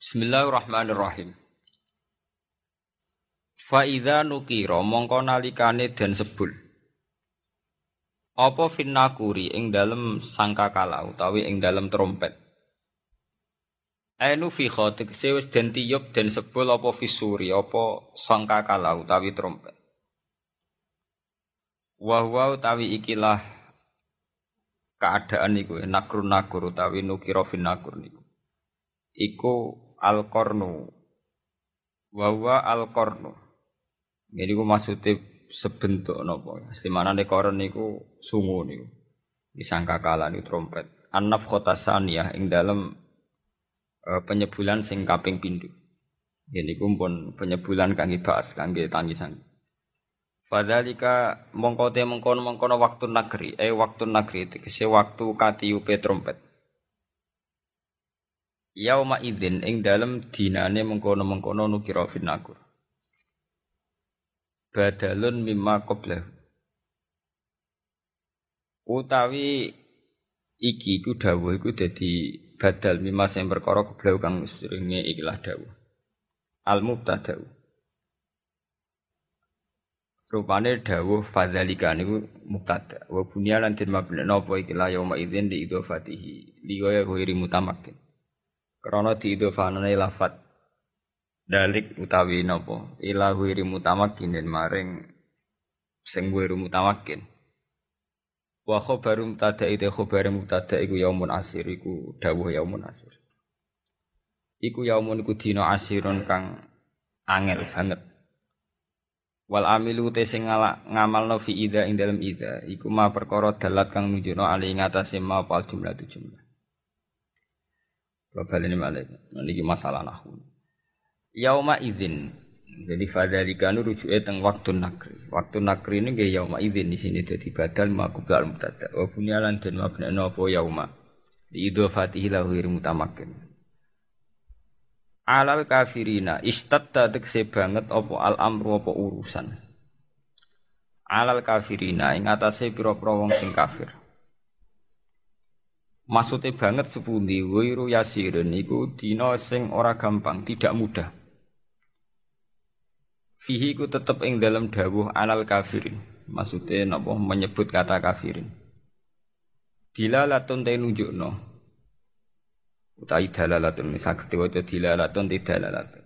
Bismillahirrahmanirrahim. Faida nukiro mongko nalikane den sebul. Apa finnakuri ing dalem sangkakala utawi ing dalem trompet. Ainu fi khotik sewis den tiyup den sebul apa fisuri apa sangkakala utawi trompet. Wahwa utawi ikilah keadaan niku nakrun nakur utawi nukiro finnakur niku. Iku al-qarnu wa huwa al-qarnu jadi ku maksudnya sebentuk napa istimanane koron niku sungu niku. Disangka kala niku trompet. Annaf khotasaniyah ing dalam e, penyebulan sing kaping pindho. Ini kumpun penyebulan kangge bahas kangge tangisan. Fadalika mongko te mengkono mengkono waktu negeri, eh waktu negeri tegese waktu katiupe trompet. Yauma idzin ing dalem dinane mengkono-mengkono nukira finakur. Badalun mimma qablahu. Utawi iki iku dawuh iku dadi badal mimma sing perkara qablahu kang seringe ikilah dawuh. Al mubtada. Rupane dawuh fadzalika niku mubtada. Wa bunya lan den mabna napa ikilah yauma idzin di idhofatihi. Liya ghairi mutamakin. Krana diidhofanane lafat. Dalik utawi napa? Ila wiri mutamakin maring sing wiri mutamakin wa khabaru mutada itu khabar mutada iku yaumun asir iku dawuh yaumun asir. Iku yaumun iku dina asirun kang angel banget. Wal amilu te sing ngamalno fi ida ing dalem ida iku ma perkara dalat kang nunjukno ali ngatasé ma pal jumlah tu jumlah Babal ini malah ini masalah nahu. Yauma izin. Jadi fadalika nu rujuke teng waktu nakri. Waktu nakri ini gak yauma izin di sini jadi badal makubla al mutada. Wa bunyalan dan mabna apa yauma. Di idhofatihi lahu mutamakin. Alal kafirina istatta tekse banget apa al amru apa urusan. Alal kafirina ing atase pira-pira wong sing kafir. Maksudnya banget sepundi wiru yasirin iku dina sing ora gampang, tidak mudah. Fihi ku tetep ing dalam dawuh anal kafirin. Maksudnya napa menyebut kata kafirin. Dilalatun te nunjukno. Utai dalalatun saged diwaca dilalatun te dalalatun.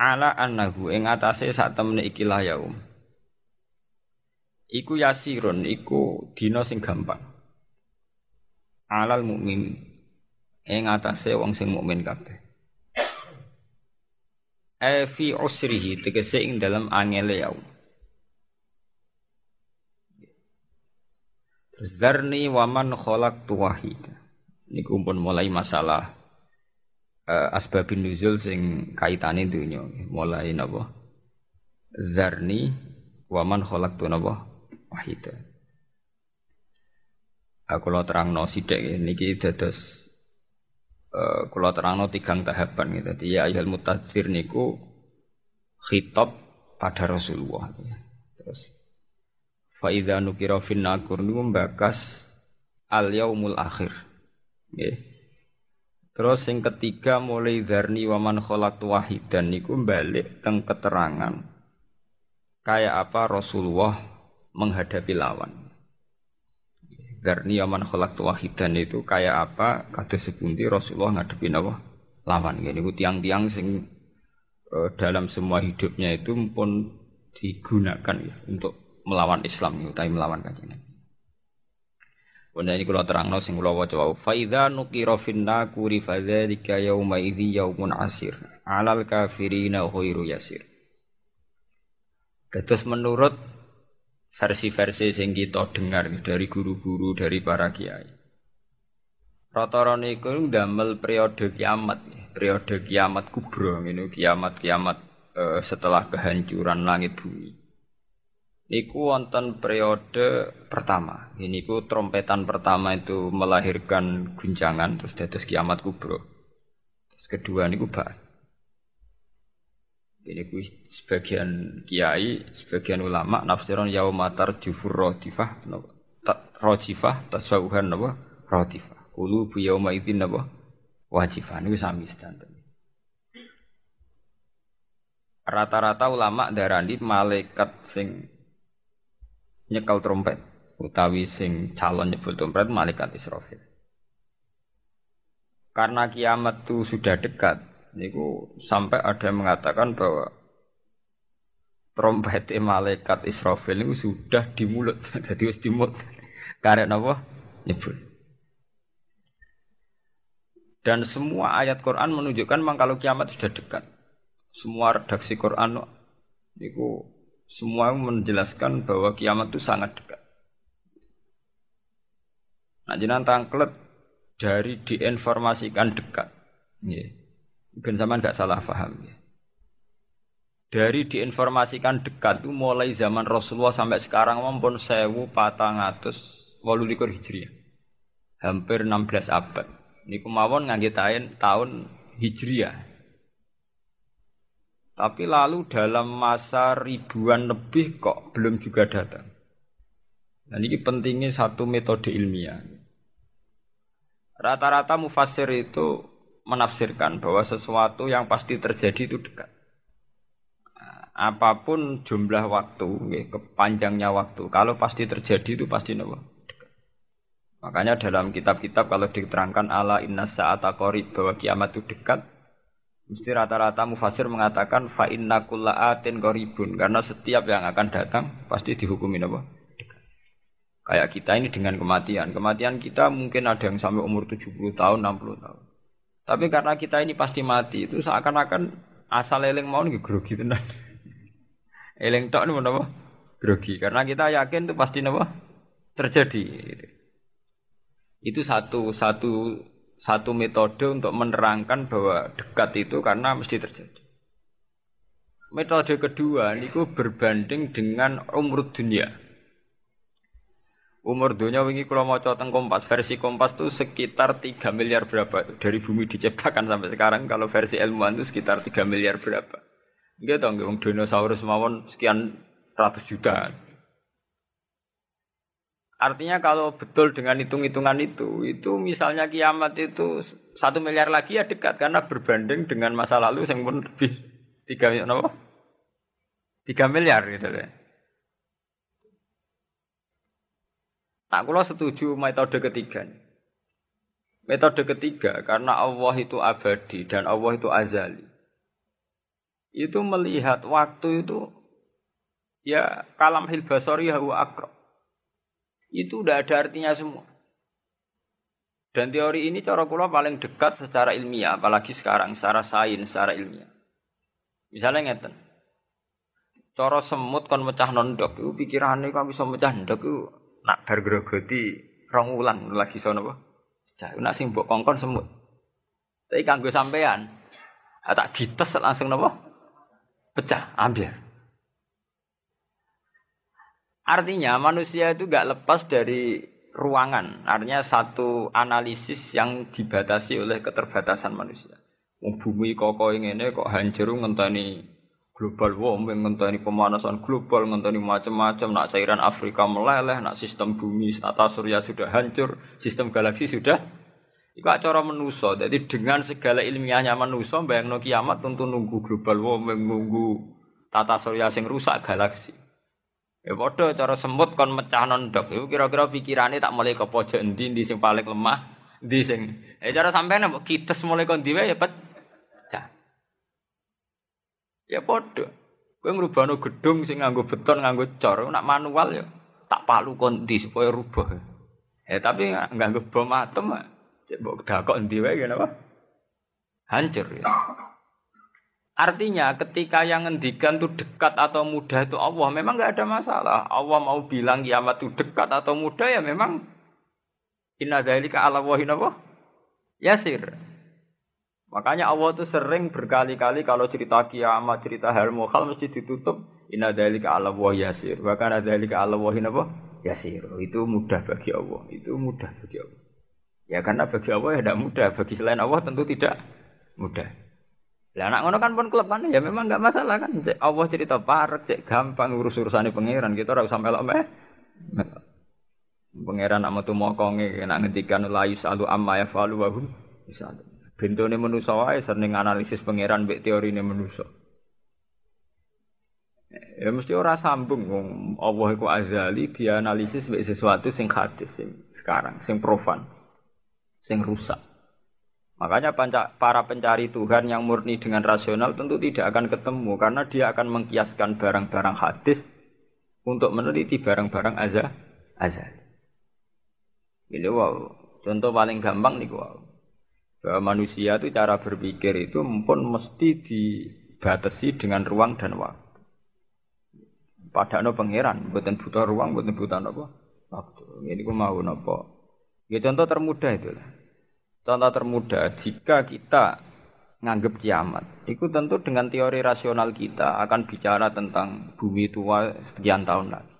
Ala annahu ing atase sak temene iki yaum. Iku yasirun iku dina sing gampang alal mukmin ing atase wong sing mukmin kabeh e fi usrihi tegese ing dalam angele ya Terus zarni waman kholak tuwahid. Ini kumpul mulai masalah uh, asbabin nuzul sing kaitane dunya. Mulai napa? Zarni waman kholak tu napa? Wahidah. Aku lo terang no sidik niki dados uh, kalau terang no tigang tahapan gitu. Jadi ya ayat mutadzir niku khitab pada Rasulullah. Ya. Terus faida nukiro fin nakur niku membakas al yaumul akhir. Ya. Terus yang ketiga mulai darni waman kholak wahidan niku balik teng keterangan kayak apa Rasulullah menghadapi lawan. Darni aman kholak wahidan itu kayak apa? Kata sepundi Rasulullah ngadepin apa? Lawan. Gini ku tiang-tiang sing eh, dalam semua hidupnya itu pun digunakan ya untuk melawan Islam, tapi melawan kajian Nabi. Bunda ini kalau terang sing kalau waca wau faida nukiro finna kuri fadzalika yauma idzi yaumun asir alal kafirina khairu yasir. Terus menurut versi-versi sing kita dengar dari guru-guru dari para kiai. Rata-rata niku ndamel periode kiamat, periode kiamat kubro ini kiamat-kiamat eh, setelah kehancuran langit bumi niku wonten periode pertama. Ini ku trompetan pertama itu melahirkan guncangan terus dados kiamat kubro. Terus kedua niku bahas. Ini ku sebagian kiai, sebagian ulama nafsiron yaumatar jufur rodifah, rojifah tasawuhan napa rodifah. Kulu bu yauma idzin napa wajifah niku sami standar. Rata-rata ulama darani malaikat sing nyekel trompet utawi sing calon nyebut trompet malaikat Israfil. Karena kiamat itu sudah dekat, niku sampai ada yang mengatakan bahwa trompet malaikat Israfil itu sudah di mulut, jadi wis di mulut. Karena apa? Nyebut. Dan semua ayat Quran menunjukkan memang kalau kiamat sudah dekat. Semua redaksi Quran niku semua menjelaskan bahwa kiamat itu sangat dekat. Nah, jenang tangklet dari diinformasikan dekat. Ya. Ben zaman gak salah paham ya. Dari diinformasikan dekat itu mulai zaman Rasulullah sampai sekarang maupun sewu patang atus walu likur hijriah. Hampir 16 abad. Ini kemauan ngangge tahun hijriah. Tapi lalu dalam masa ribuan lebih kok belum juga datang. Dan ini pentingnya satu metode ilmiah. Rata-rata mufasir itu menafsirkan bahwa sesuatu yang pasti terjadi itu dekat. Apa pun jumlah waktu, ya, kepanjangnya waktu, kalau pasti terjadi itu pasti nopo. Makanya dalam kitab-kitab kalau diterangkan ala inna sa'ata qarib bahwa kiamat itu dekat, Mesti rata-rata mufasir mengatakan fa inna atin qaribun karena setiap yang akan datang pasti dihukumin apa? Kayak kita ini dengan kematian. Kematian kita mungkin ada yang sampai umur 70 tahun, 60 tahun. Tapi karena kita ini pasti mati, itu seakan-akan asal eling mau nih grogi tenan. eling tok nih apa? Grogi. Karena kita yakin itu pasti apa? Terjadi. Itu satu satu satu metode untuk menerangkan bahwa dekat itu karena mesti terjadi. Metode kedua niku berbanding dengan umur dunia. Umur dunia wingi kalau mau teng Kompas, versi Kompas itu sekitar 3 miliar berapa dari bumi diciptakan sampai sekarang kalau versi ilmuwan itu sekitar 3 miliar berapa. Gitu dong, dinosaurus mawon sekian ratus juta. Artinya kalau betul dengan hitung-hitungan itu, itu misalnya kiamat itu satu miliar lagi ya dekat karena berbanding dengan masa lalu yang pun lebih tiga apa? Tiga miliar gitu deh. Nah, kalau setuju metode ketiga. Metode ketiga karena Allah itu abadi dan Allah itu azali. Itu melihat waktu itu ya kalam hilbasori huwa akrab itu udah ada artinya semua. Dan teori ini cara kula paling dekat secara ilmiah, apalagi sekarang secara sains, secara ilmiah. Misalnya ngeten. Cara semut kon mecah nondok itu pikirannya kan bisa mecah nondok nak bar grogoti rong wulan lagi sono apa? Cah nak sing mbok kongkon semut. Tapi kanggo sampean tak gites langsung napa? Pecah, ambil. Artinya manusia itu gak lepas dari ruangan. Artinya satu analisis yang dibatasi oleh keterbatasan manusia. Bumi koko ini kok hancur ngenteni global warming, ngenteni pemanasan global, ngenteni macam-macam. Nak cairan Afrika meleleh, nak sistem bumi tata surya sudah hancur, sistem galaksi sudah Iku cara menuso. Jadi dengan segala ilmiahnya menuso, bayang kiamat tentu nunggu global warming, nunggu tata surya sing rusak galaksi. Ya padha cara semut kon mecah nondok. Iku kira-kira pikirane tak mulai ke pojok endi endi sing paling lemah, endi sing. Eh cara sampean mbok kites mulai kon diwe ya pecah. Ya padha. Kowe ngrubahno gedung sing nganggo beton, nganggo cor, nak manual ya tak palu kondi supaya rubah. Eh tapi nganggo bom atom, cek mbok dakok endi wae apa? Hancur ya. Artinya ketika yang ngendikan itu dekat atau mudah itu Allah memang nggak ada masalah. Allah mau bilang kiamat itu dekat atau mudah ya memang inna dzalika ala wahin apa? Yasir. Makanya Allah itu sering berkali-kali kalau cerita kiamat, cerita hal mukhal mesti ditutup inna dzalika ala wa yasir. Bahkan ada dzalika ala wahin apa? Yasir. Itu mudah bagi Allah. Itu mudah bagi Allah. Ya karena bagi Allah ya tidak mudah, bagi selain Allah tentu tidak mudah. Lah anak ngono kan pun klub kan ya memang nggak masalah kan. Allah cerita parek, cek gampang urus urusane pangeran kita ora usah melok meh. Pangeran nak metu mokonge nak ngendikan la yusalu amma yafalu wa hum yusalu. Bentone manusa wae sering analisis pangeran mbek teorine manusa. Ya mesti ora sambung wong Allah iku azali dia analisis mbek sesuatu sing hadis sing sekarang, sing profan, sing rusak. Makanya para pencari Tuhan yang murni dengan rasional tentu tidak akan ketemu karena dia akan mengkiaskan barang-barang hadis untuk meneliti barang-barang azal azal. Ini wow, contoh paling gampang nih wow bahwa manusia itu cara berpikir itu pun mesti dibatasi dengan ruang dan waktu. Padahal pangeran, buatan butuh ruang, buatan butuh apa? Waktu. Ini gue mau nopo. Ya contoh termudah itu lah. Contoh termudah, jika kita nganggap kiamat, itu tentu dengan teori rasional kita akan bicara tentang bumi tua sekian tahun lagi.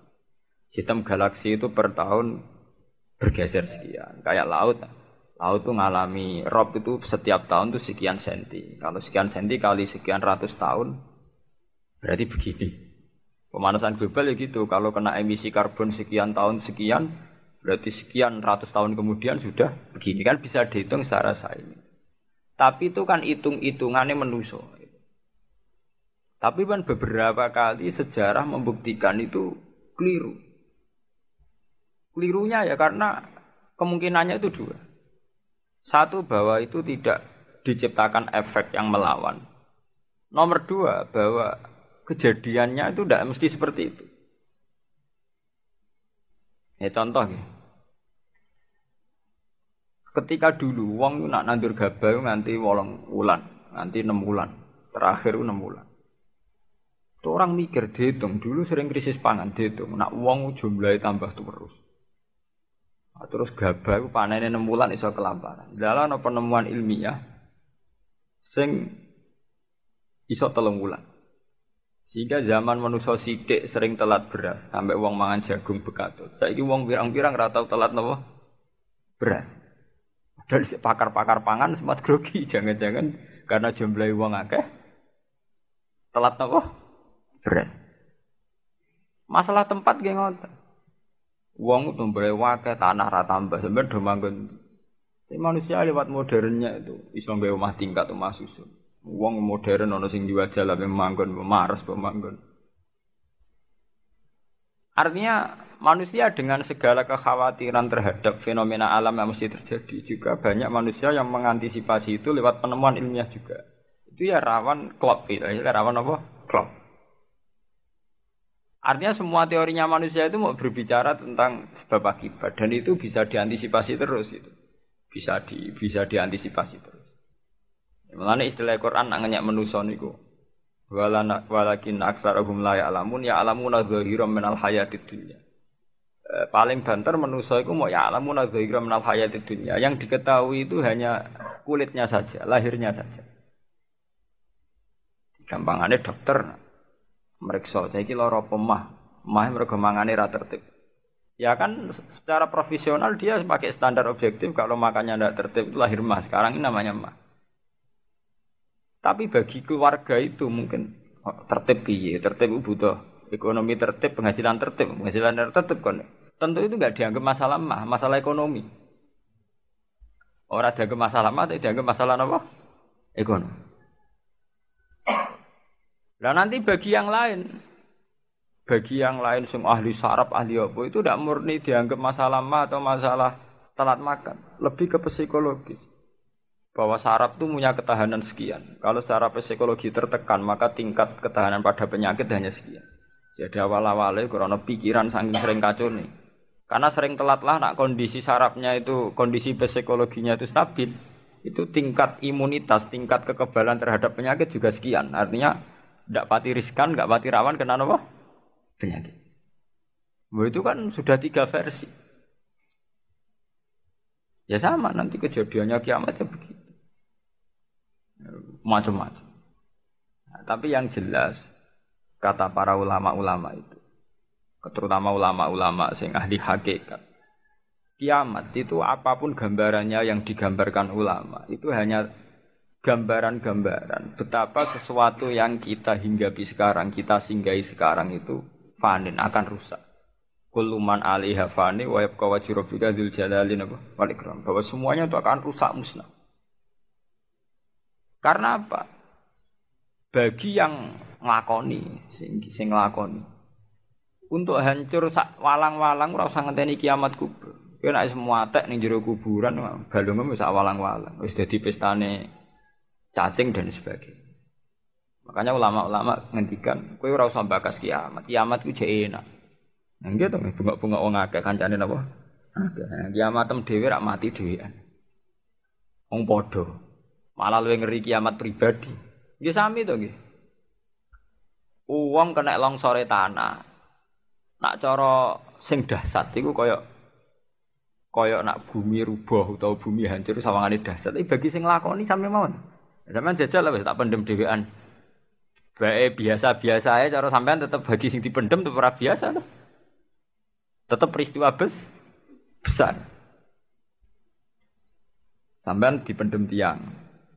Sistem galaksi itu per tahun bergeser sekian, kayak laut. Laut itu ngalami rob itu setiap tahun itu sekian senti. Kalau sekian senti kali sekian ratus tahun, berarti begini. Pemanasan global ya gitu. Kalau kena emisi karbon sekian tahun sekian, berarti sekian ratus tahun kemudian sudah begini kan bisa dihitung secara sains. Tapi itu kan hitung-hitungannya menuso. Tapi kan beberapa kali sejarah membuktikan itu keliru. Kelirunya ya karena kemungkinannya itu dua. Satu bahwa itu tidak diciptakan efek yang melawan. Nomor dua bahwa kejadiannya itu tidak mesti seperti itu. Ya contoh ya. Ketika dulu wong nak nandur gabah nganti wolong wulan, nganti enam bulan, terakhir enam bulan. Itu orang mikir dihitung dulu sering krisis pangan dihitung, nak wong jumlahnya tambah terus. Nah, terus gabah itu panennya enam bulan iso kelaparan. Dalam penemuan ilmiah sing iso telung bulan. Sehingga zaman manusia sidik sering telat beras sampai uang mangan jagung bekatut. Saiki uang pirang-pirang ratau telat nopo beras. Dari pakar-pakar pangan sempat grogi, jangan-jangan karena jumlah uang akeh telat nopo beras. Masalah tempat geng ngoten. Wong itu boleh wakai tanah rata tambah sebenarnya do manggon. Tapi manusia lewat modernnya itu iso gawe rumah tingkat rumah susun. Wong modern ono sing jual jalan manggon maras pemanggon. Artinya manusia dengan segala kekhawatiran terhadap fenomena alam yang mesti terjadi juga banyak manusia yang mengantisipasi itu lewat penemuan ilmiah juga. Itu ya rawan klop, ya rawan apa? Klop. Artinya semua teorinya manusia itu mau berbicara tentang sebab akibat dan itu bisa diantisipasi terus itu. Bisa di bisa diantisipasi terus. Mengenai istilah Quran nak ngenyak manusia niku. Walana walakin aksarahum la ya'lamun ya alamuna zahiran minal hayatid dunya. E, paling banter manusia itu mau alamuna zahiran minal hayatid dunya. Yang diketahui itu hanya kulitnya saja, lahirnya saja. Gampangannya dokter mereka saya kira lara pemah, mah mereka mangane ra tertib. Ya kan secara profesional dia pakai standar objektif kalau makannya tidak tertib itu lahir mah. Sekarang ini namanya mah. Tapi bagi keluarga itu mungkin oh, tertib piye, tertib butuh ekonomi tertib, penghasilan tertib, penghasilan tertib kan. Tentu itu nggak dianggap masalah mah, masalah ekonomi. Orang dianggap masalah mah, tapi dianggap masalah apa? Ekonomi. Nah nanti bagi yang lain, bagi yang lain sing ahli sarap, ahli apa itu tidak murni dianggap masalah ma atau masalah telat makan, lebih ke psikologis. bahwa saraf itu punya ketahanan sekian. Kalau secara psikologi tertekan, maka tingkat ketahanan pada penyakit hanya sekian. Jadi awal-awalnya karena pikiran saking sering kacau nih. Karena sering telat lah nak kondisi sarafnya itu, kondisi psikologinya itu stabil, itu tingkat imunitas, tingkat kekebalan terhadap penyakit juga sekian. Artinya tidak pati riskan, nggak pati rawan kena apa? Penyakit. Bahwa itu kan sudah tiga versi. Ya sama nanti kejadiannya kiamat ya begitu macam-macam. Nah, tapi yang jelas kata para ulama-ulama itu, terutama ulama-ulama sing ahli hakikat, kiamat itu apa pun gambarannya yang digambarkan ulama itu hanya gambaran-gambaran betapa sesuatu yang kita hinggapi sekarang, kita singgahi sekarang itu fanin akan rusak. Kuluman alaiha fani wa yabqa wajhu rabbika dzul jalali wal ikram. Bahwa semuanya itu akan rusak musnah. Karena apa? Bagi yang nglakoni, sing sing nglakoni. Untuk hancur sak walang-walang ora usah ngenteni kiamat kubur. Nek semua tek ning jero kuburan balungmu wis walang-walang, wis dadi pestane cacing dan sebagainya. Makanya ulama-ulama ngendikan, kowe ora usah bakas kiamat. Kiamat ku jek enak. Nah, gitu, bunga-bunga wong akeh kancane napa? Akeh. Kiamat tem dhewe rak mati dhewean. Wong padha. Malah luwih ngeri kiamat pribadi. Nggih sami to nggih. Uang kena longsore tanah. Nak cara sing dahsyat iku kaya kaya nak bumi rubuh utawa bumi hancur sawangane dahsyat. Tapi bagi sing lakoni sampe mawon. Sampeyan jajal lah tak pendem dhewean. Bae biasa-biasa ae cara sampean tetep bagi sing dipendem tetep ora biasa to. Tetep peristiwa bes besar. Sampean dipendem tiang.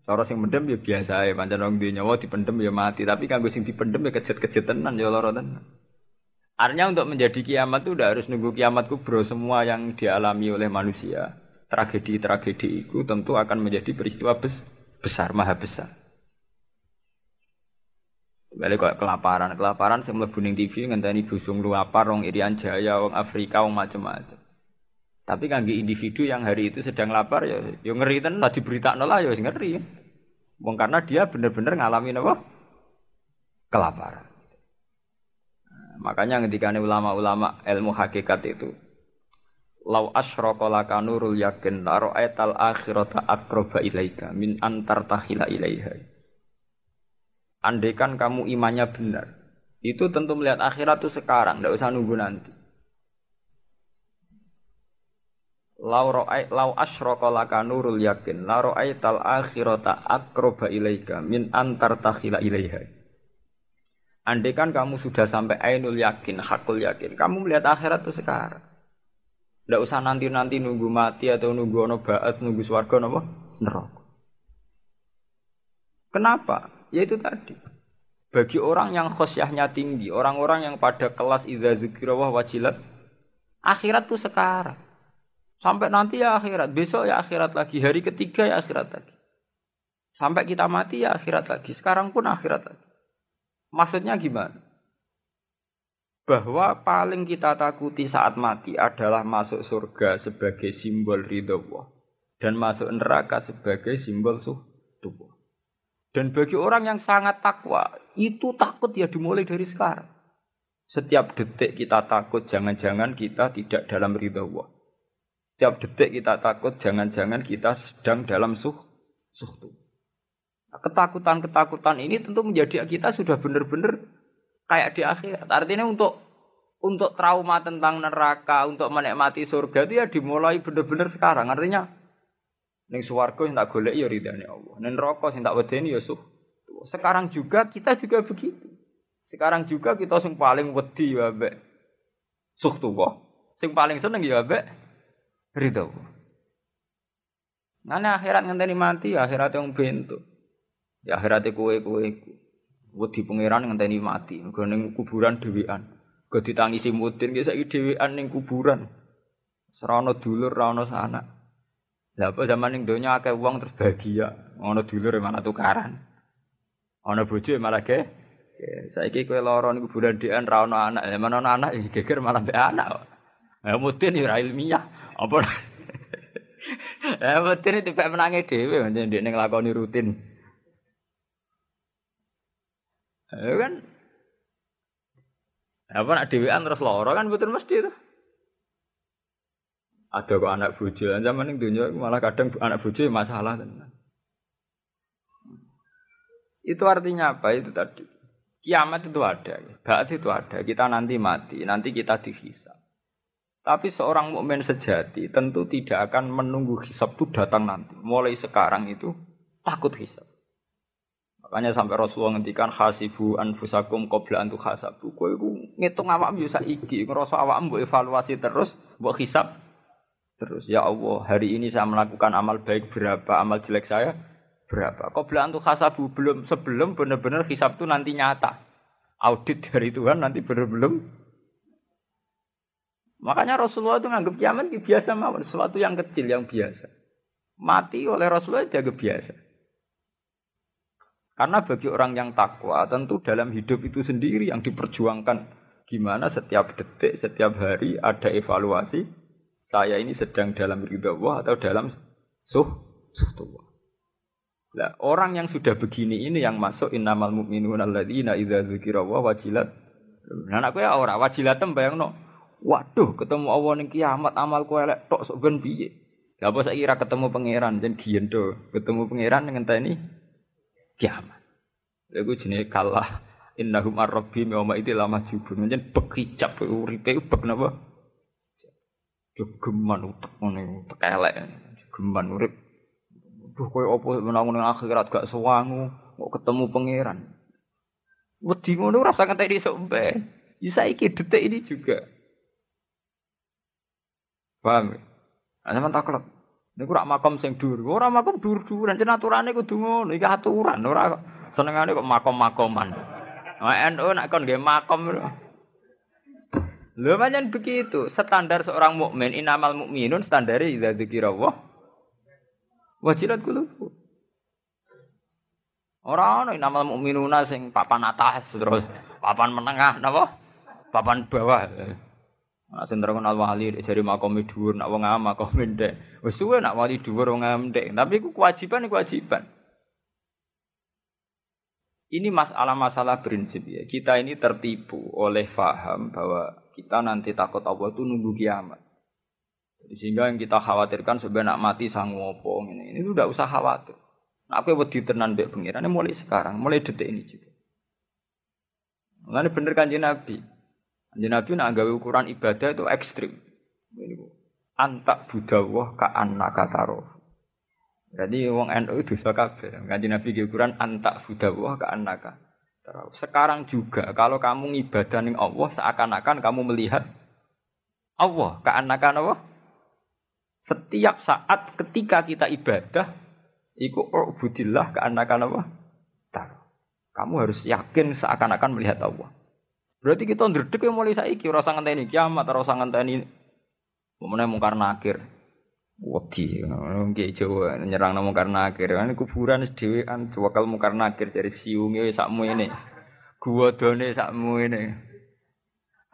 Cara sing mendem ya biasa ya, pancen wong duwe nyawa dipendem ya mati, tapi kanggo sing dipendem ya kejet-kejet tenan ya lara tenan. Artinya untuk menjadi kiamat itu udah harus nunggu kiamat kubro semua yang dialami oleh manusia. Tragedi-tragedi itu tentu akan menjadi peristiwa bes besar, maha besar. Balik kok kelaparan, kelaparan saya mlebu ning TV ngenteni busung luapar wong Irian Jaya, wong Afrika, wong macam-macam. Tapi kangge individu yang hari itu sedang lapar ya, ya ngeri tenan lah diberitakno lah ya ngeri. Wong karena dia benar-benar ngalami apa? Kelaparan. Nah, makanya ketika ulama-ulama ilmu hakikat itu Lau asyraka laka nurul yakin la ra'aital akhirata akroba ilaika min antar tahila ilaiha. Andaikan kamu imannya benar, itu tentu melihat akhirat itu sekarang, tidak usah nunggu nanti. Lau ra'ai lau asyraka laka nurul yakin la tal akhirata akroba ilaika min antar takhila ilaiha. Andai kan kamu sudah sampai ainul yakin, hakul yakin, kamu melihat akhirat itu sekarang. Tidak usah nanti-nanti nunggu mati atau nunggu ono ba'at, nunggu swarga napa? Neraka. Kenapa? Ya itu tadi. Bagi orang yang khosyahnya tinggi, orang-orang yang pada kelas idza zikrullah wajilat, akhirat itu sekarang. Sampai nanti ya akhirat, besok ya akhirat lagi, hari ketiga ya akhirat lagi. Sampai kita mati ya akhirat lagi, sekarang pun akhirat lagi. Maksudnya gimana? Bahwa paling kita takuti saat mati adalah masuk surga sebagai simbol ridho Allah. Dan masuk neraka sebagai simbol suh Dan bagi orang yang sangat takwa, itu takut ya dimulai dari sekarang. Setiap detik kita takut, jangan-jangan kita tidak dalam ridho Allah. Setiap detik kita takut, jangan-jangan kita sedang dalam suh, suhtu. Nah, ketakutan-ketakutan ini tentu menjadi kita sudah benar-benar kayak di akhirat. Artinya untuk untuk trauma tentang neraka, untuk menikmati surga itu ya dimulai benar-benar sekarang. Artinya ning swarga yang tak golek ya ridane Allah. Ning neraka sing tak wedeni ya suh. Sekarang juga kita juga begitu. Sekarang juga kita sing paling wedi ya mbek suh tuwa. Sing paling seneng ya mbek ridho. Nana akhirat ngenteni mati, akhirat yang bentuk. Ya akhirat kue kue wedi pangeran ngenteni mati, mergo ning kuburan dhewean. Go ditangisi mudin ki saiki dhewean ning kuburan. Serana dulur, ora ana sanak. Lah apa zaman ning donya akeh wong terus bahagia, ana dulur mana tukaran. Ana bojo malah ge. Saiki kowe lara ning kuburan dhewean ra ana anak, lah mana ana anak geger malah mbek anak. Ya mudin ya ilmiah. Apa Ya betul itu menangi dewi, macam dia ngelakoni rutin. Ya kan, apa nak dewean terus loro kan betul mesti itu. Ada kok anak bojo, zaman ini dunia malah kadang anak bojo masalah tenan. Itu artinya apa itu tadi? Kiamat itu ada, Baat itu ada. Kita nanti mati, nanti kita dihisap. Tapi seorang mukmin sejati tentu tidak akan menunggu hisap itu datang nanti. Mulai sekarang itu takut hisap. Makanya sampai Rasulullah ngendikan hasibu anfusakum qabla antu hasabu. Kowe iku ngitung awakmu yo saiki, ngrasa awakmu mbok evaluasi terus, mbok hisap terus. Ya Allah, hari ini saya melakukan amal baik berapa, amal jelek saya berapa. Kau bilang untuk hasabu belum sebelum benar-benar hisab itu nanti nyata. Audit dari Tuhan nanti benar belum. Makanya Rasulullah itu nganggap kiamat biasa mawon, sesuatu yang kecil yang biasa. Mati oleh Rasulullah jaga biasa. Karena bagi orang yang takwa, tentu dalam hidup itu sendiri yang diperjuangkan gimana setiap detik, setiap hari ada evaluasi. Saya ini sedang dalam ridha Allah atau dalam suh suh Allah. Nah, orang yang sudah begini ini yang masuk innamal mu'minuna alladzina idza dzukira wa wajilat. Nah, aku ya ora wajilat bayangno. Waduh, ketemu Allah ning kiamat amal kowe elek tok sok ben piye? Lah apa ketemu pangeran jen giyen to. Ketemu pangeran ngenteni kiamat. Iku jenenge kalah innahum ar-rabbi yawma idil lama jubun. Jen bekicap uripe bek napa? Geman utek ngene, utek elek. Geman urip Duh koyo apa menangun ning akhirat gak sewangu, kok ketemu pangeran. Wedi ngono ora usah ngenteni sok mbe. Ya saiki detik ini juga. Paham? Ana men taklek. Niku rak makom sing dhuwur. Ora makom dhuwur-dhuwuran, jen aturane kudu ngono. Iki aturan, ora senengane kok makom-makoman. NU nak kon nggih makom lho. Pancen begitu. Standar seorang mukmin inamal mukminun standare idza dzikrallah Wajilat kulubu. Ora ana nama mukminuna sing papan atas terus papan menengah napa? Papan bawah. Nah, sing terkenal wali dari makom dhuwur nak wong am makom ndek. Wis nak wali dhuwur wong am tapi iku kewajiban iku kewajiban. Ini masalah-masalah prinsip ya. Kita ini tertipu oleh faham bahwa kita nanti takut Allah itu nunggu kiamat. Sehingga yang kita khawatirkan sebenarnya mati sang ngopo ini. Ini udah usah khawatir. Nah, aku wedi tenan mbek mulai sekarang, mulai detik ini juga. Mulane bener kanji Nabi. Kanji Nabi nak gawe ukuran ibadah itu ekstrim. Ini antak budawah ka annaka taroh. Jadi wong NU itu dosa kabeh. Kanji Nabi ukuran antak budawah ka annaka taroh. Sekarang juga kalau kamu ngibadah ning Allah seakan-akan kamu melihat Allah, ka annaka Allah setiap saat ketika kita ibadah, iku ubudillah ke anak apa? Kamu harus yakin seakan-akan melihat Allah. Berarti kita ndredeg mulai saiki ora usah ngenteni kiamat, ora usah ngenteni Memene mungkar nakir. Wedi, nggih Jawa nyerang mungkar nakir. Kan kuburan dhewean wakal mungkar nakir dari siunge sakmu ini. Gua done sakmu ini.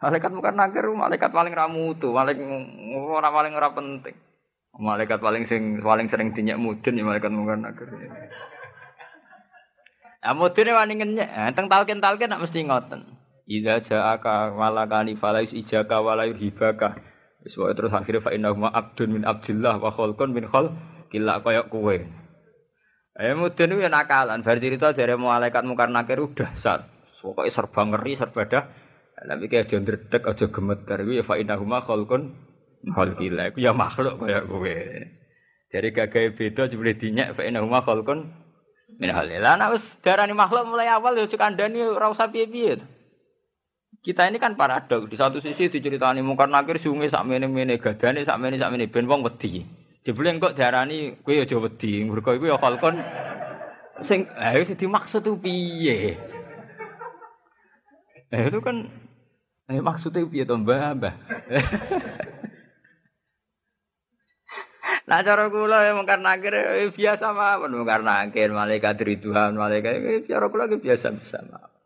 Malaikat mungkar nakir malaikat paling ramutu, malaikat ora paling ora penting. Malaikat paling sing paling sering dinyak mudun ya malaikat mungkar nakir. Ah mudune wani ngenyek, teng talken-talken nak mesti ngoten. Idza ja'aka malakani falais ijaka wala hibaka. Wis terus akhirnya fa innahu abdun min abdillah wa khalqun min khal kila koyok kowe. Eh mudun ya nakalan, bar cerita jare malaikat mungkar nakir udah sat. Pokoke serba ngeri, serba dah. Tapi kayak aja ndredeg, aja iku ya fa innahu khalqun Khalqillah iku ya makhluk kaya kowe. Jadi gagahe beda jebule dinyak fa inna huma khalqun min halil. Lah nek makhluk mulai awal ya cek kandhani ora usah piye-piye. Kita ini kan paradok. Di satu sisi diceritani mungkar nakir sungai sak mene-mene gadane sak mene sak mene ben wong wedi. Jebule engko darani kowe aja wedi. Mergo iku ya khalqun sing eh sing dimaksud tuh piye? Eh itu kan eh maksudnya piye to Mbah? Mbah. Nah cara kula ya mungkar nakir ya, biasa mawon mungkar nakir malaikat ridwan malaikat ya, cara kula biasa biasa mawon.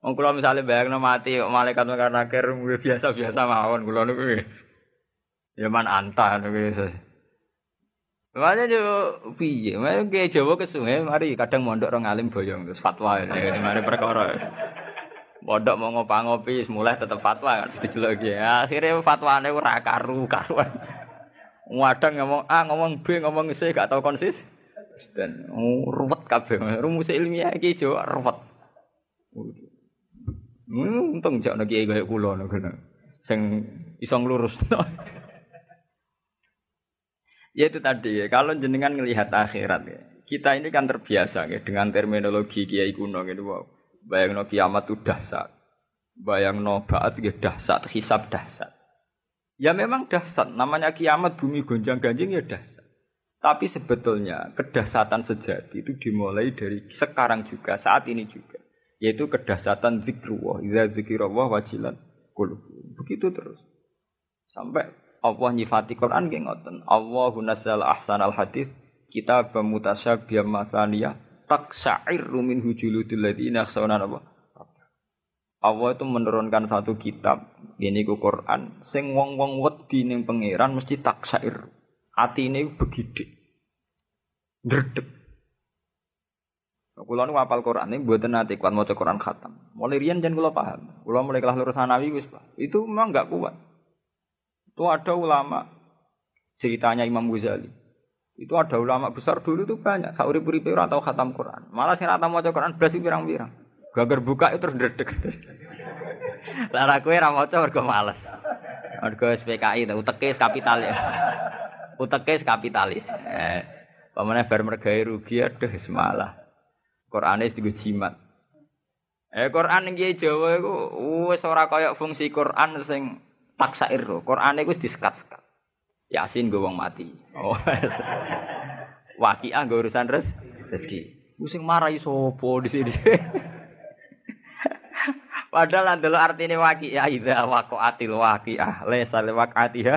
Wong kula misale bayangno mati malaikat mungkar nakir biasa biasa mawon kula niku. Ya man anta niku. Mana yo piye? Mana kayak Jawa ke sungai, mari kadang mondok orang alim boyong terus fatwa ya, mari perkara. Mondok mau ngopi-ngopi, mulai tetap fatwa kan dijelok ya. Akhirnya fatwane ora karu karuan. Wadang ngomong A, ngomong B, ngomong C, gak tau konsis. Dan ruwet kabeh. Rumus ilmiah iki Jawa ruwet. Hmm, untung jak nek kiai kaya kula nek sing iso nglurusno. Ya itu tadi ya, kalau jenengan melihat akhirat ya, kita ini kan terbiasa ya dengan terminologi kiai kuno gitu wow. Bayang no kiamat itu. Bayang no baat ya dahsyat, hisab dahsyat. Ya memang dahsyat, namanya kiamat bumi gonjang ganjing ya dahsyat. Tapi sebetulnya kedahsyatan sejati itu dimulai dari sekarang juga, saat ini juga. Yaitu kedahsyatan zikrullah. Iza zikrullah wajilan kulub. Begitu terus. Sampai Allah nyifati Quran nggih ngoten. Allahu nazzal ahsanal hadis kita bamutasyabiyam mathaniya taksa'irru min hujuludil ladzina yakhshawna apa? Allah itu menurunkan satu kitab ini ku Quran sing wong-wong wedi ning pangeran mesti taksair. Atine begidik. Ndredeg. Kula nu apal Quran ini mboten nate kuat maca Quran khatam. Mulai riyen jan kula paham. Kula mulai kelas lurus sanawi wis, Pak. Itu memang enggak kuat. Itu ada ulama, ceritanya Imam Ghazali. Itu ada ulama besar dulu itu banyak. Sauri puri atau khatam Quran. Malah sing rata maca Quran belas pirang-pirang. Gagar buka itu terus. Lah kowe ora maca mergo males. Mergo SPKI itu utekis kapital ya. Utekis kapitalis. Eh, pamane bar rugi aduh semalah. Qur'ane digo jimat. Eh Quran ing Jawa iku wis ora kaya fungsi Quran sing taksair lho. Quran iku disekat-sekat. Yasin gue wong mati. Oh. Wakiah gue urusan res rezeki. Pusing marahi sopo di sini. Padahal adalah artinya wakiah idza waqa'atil waqiah liwaqatiha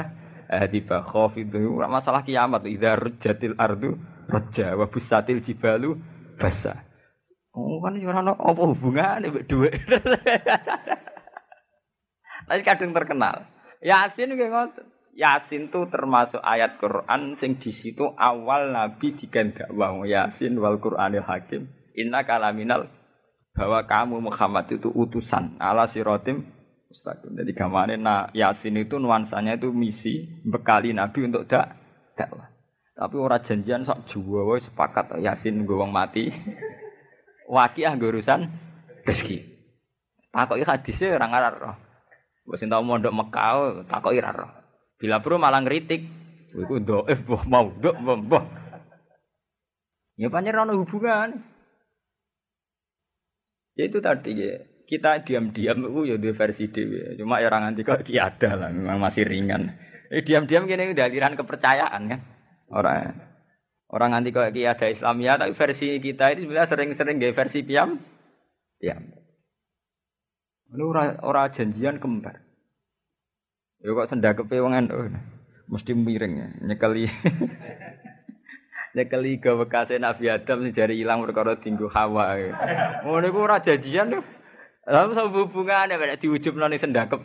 tiba itu masalah kiamat idza rujjatil ardu rajja wa busatil jibalu basa. Oh kan ora ono apa hubungane mbek dhuwit. Tapi kadang terkenal. Yasin kayak ngoten. Yasin itu termasuk ayat Quran sing di situ awal Nabi digandakwah Yasin wal Quranil Hakim. Inna kalaminal bahwa kamu Muhammad itu utusan ala sirotim mustaqim. Jadi gamane nah Yasin itu nuansanya itu misi bekali Nabi untuk dak dakwah. Tapi orang janjian sok juwa sepakat Yasin gue mati. Wakiah gue urusan rezeki. Takoki hadisnya orang Arab. Wis tau mondok Mekah takoki ra roh. Bila perlu malah ngritik. Iku dhaif mbah mau ndok mbah. Ya pancen ono hubungan. Ya itu tadi ya. Kita diam-diam itu ya di versi dewi. Cuma ya orang nanti kok ada lah, memang masih ringan. Eh diam-diam gini udah aliran kepercayaan kan. Orang orang nanti kok ada Islam ya, tapi versi kita ini sebenarnya sering-sering gaya versi piam. Diam. Ini ora, ora janjian kembar. Ya kok sendakepe wong oh, mesti miring ya, nyekeli. nyekeli ke bekasnya Nabi Adam sing jari ilang perkara tinggu Hawa. Ngono iku ora janjian lho. Lalu sama hubungannya pada diwujud nani sendakep.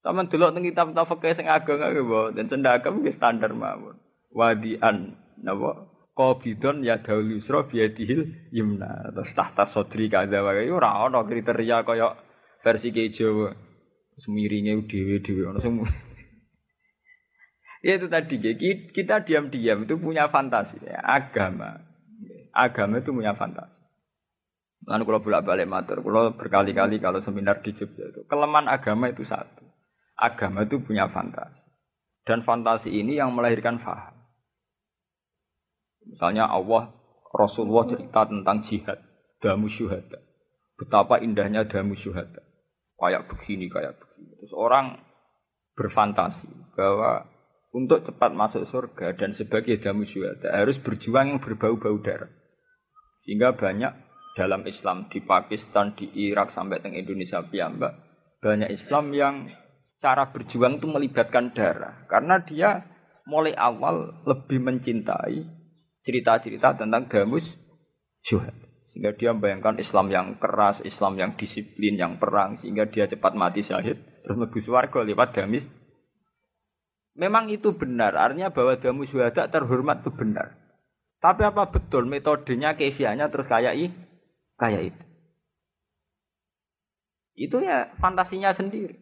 Sama dulu tentang kitab fakih sing ageng ageng dan sendakep wis standar mawon. Wadian napa Qabidon ya daul yusra biadihil yumna. Terus tahta sodri kada wae ora ana kriteria kaya versi ke Jawa. Semiringe dhewe-dhewe ana sing Ya itu tadi kita diam-diam itu punya fantasi ya. agama. Agama itu punya fantasi. Lalu kalau bolak-balik matur, kalau berkali-kali kalau seminar di Jogja itu kelemahan agama itu satu. Agama itu punya fantasi. Dan fantasi ini yang melahirkan faham. Misalnya Allah Rasulullah cerita tentang jihad, damu syuhada. Betapa indahnya damu syuhada. Kayak begini, kayak begini. Terus orang berfantasi bahwa untuk cepat masuk surga dan sebagai damu syuhada harus berjuang yang berbau-bau darah. Sehingga banyak dalam Islam di Pakistan, di Irak sampai ke Indonesia piyambak banyak Islam yang cara berjuang itu melibatkan darah karena dia mulai awal lebih mencintai cerita-cerita tentang gamus syuhad. Sehingga dia membayangkan Islam yang keras, Islam yang disiplin, yang perang, sehingga dia cepat mati syahid, terus lebih suarga lewat gamis. Memang itu benar, artinya bahwa damu syuhada terhormat itu benar. Tapi apa betul metodenya, kefianya terus kayak i, kayak itu? Itu ya fantasinya sendiri.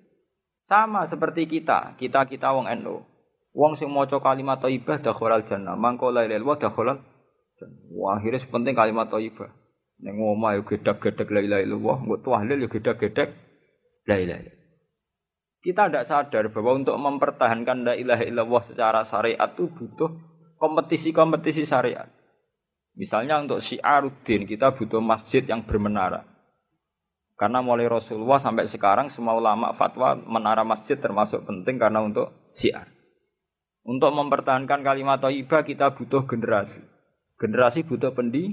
Sama seperti kita, kita kita wong NU. Wong sing maca kalimat thayyibah dakhalal jannah, mangko la ilaha illallah dakhalal Wah, akhirnya sepenting kalimat thayyibah. Ning omah yo gedek-gedek la ilaha illallah, mbok tahlil yo gedek-gedek la ilaha. Kita tidak sadar bahwa untuk mempertahankan la ilaha illallah secara syariat itu butuh kompetisi-kompetisi syariat. Misalnya untuk syiaruddin kita butuh masjid yang bermenara. Karena mulai Rasulullah sampai sekarang semua ulama fatwa menara masjid termasuk penting karena untuk syiar. Untuk mempertahankan kalimat thayyibah kita butuh generasi. Generasi butuh pendi,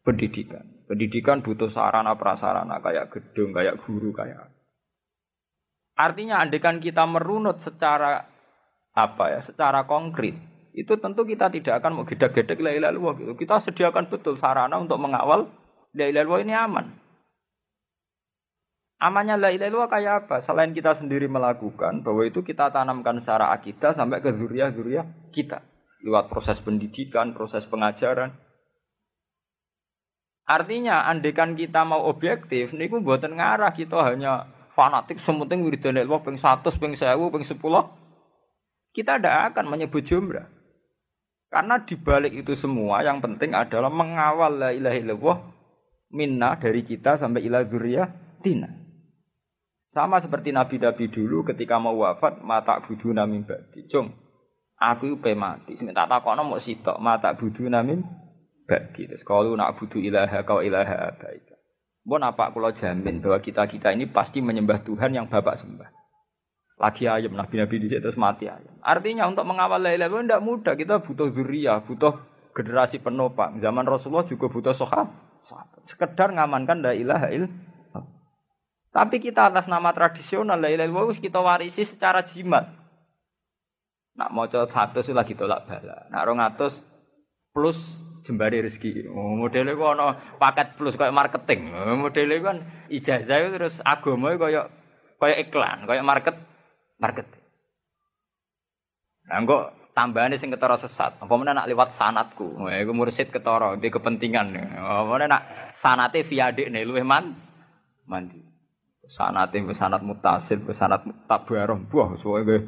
pendidikan. Pendidikan butuh sarana prasarana kayak gedung, kayak guru, kayak Artinya andekan kita merunut secara apa ya, secara konkret, itu tentu kita tidak akan mau gedek-gedek la ilaha gitu. Kita sediakan betul sarana untuk mengawal la ilaha ini aman. Amannya la ilaha illallah kayak apa? Selain kita sendiri melakukan, bahwa itu kita tanamkan secara akidah sampai ke zuriat-zuriat kita. Lewat proses pendidikan, proses pengajaran. Artinya, andekan kita mau objektif, niku buatan ngarah kita hanya fanatik sementing wiridan Allah ping 100, ping 1000, ping 10. Kita tidak akan menyebut jumlah. Karena di balik itu semua yang penting adalah mengawal la ilaha illallah minna dari kita sampai ila tina. Sama seperti nabi-nabi dulu ketika mau wafat mata budu namin badi. Cung, aku pe mati. Sing tak takono mau sitok mata budu namin badi. Terus kalau nak budu ilaha kau ilaha baik. Bon apa kalau jamin bahwa kita-kita ini pasti menyembah Tuhan yang Bapak sembah. Lagi ayam nabi-nabi di terus mati ayam. Artinya untuk mengawal la ilaha tidak mudah. Kita butuh zuriyah, butuh generasi penopang. Zaman Rasulullah juga butuh sohab. Sekedar ngamankan la ilaha il. Tapi kita atas nama tradisional la ilaha illallah kita warisi secara jimat. Nak mau coba satu lagi tolak bala. Nak rong plus jembari rezeki. Oh, modelnya kok ana paket plus kayak marketing. Oh, modelnya kan ijazah terus agama kayak kayak iklan, kayak market market. Nah, kok tambahannya sing ketara sesat. Apa nak lewat sanatku? Wah, iku mursid ketara di kepentingan. Apa mana nak sanate via nih luwih man mandi. Sanate sanat mutasil, sanat tabarah. Wah, soalnya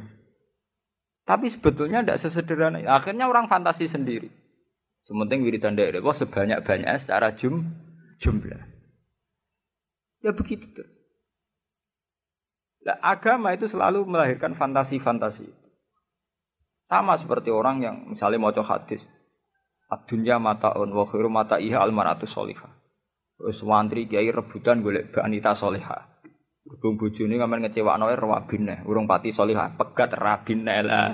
tapi sebetulnya tidak sesederhana. Akhirnya orang fantasi sendiri. Sementing wiridan dari Allah sebanyak-banyaknya secara jum, jumlah. Ya begitu tuh. Nah, agama itu selalu melahirkan fantasi-fantasi. Sama seperti orang yang misalnya mau hadis. Adunya mataun wa khairu mata iha almaratu solihah. Terus wantri kiai rebutan golek wanita solihah. Berhubung bojone ngamen ngecewakno rawabine, urung pati solihah, pegat rabine lah.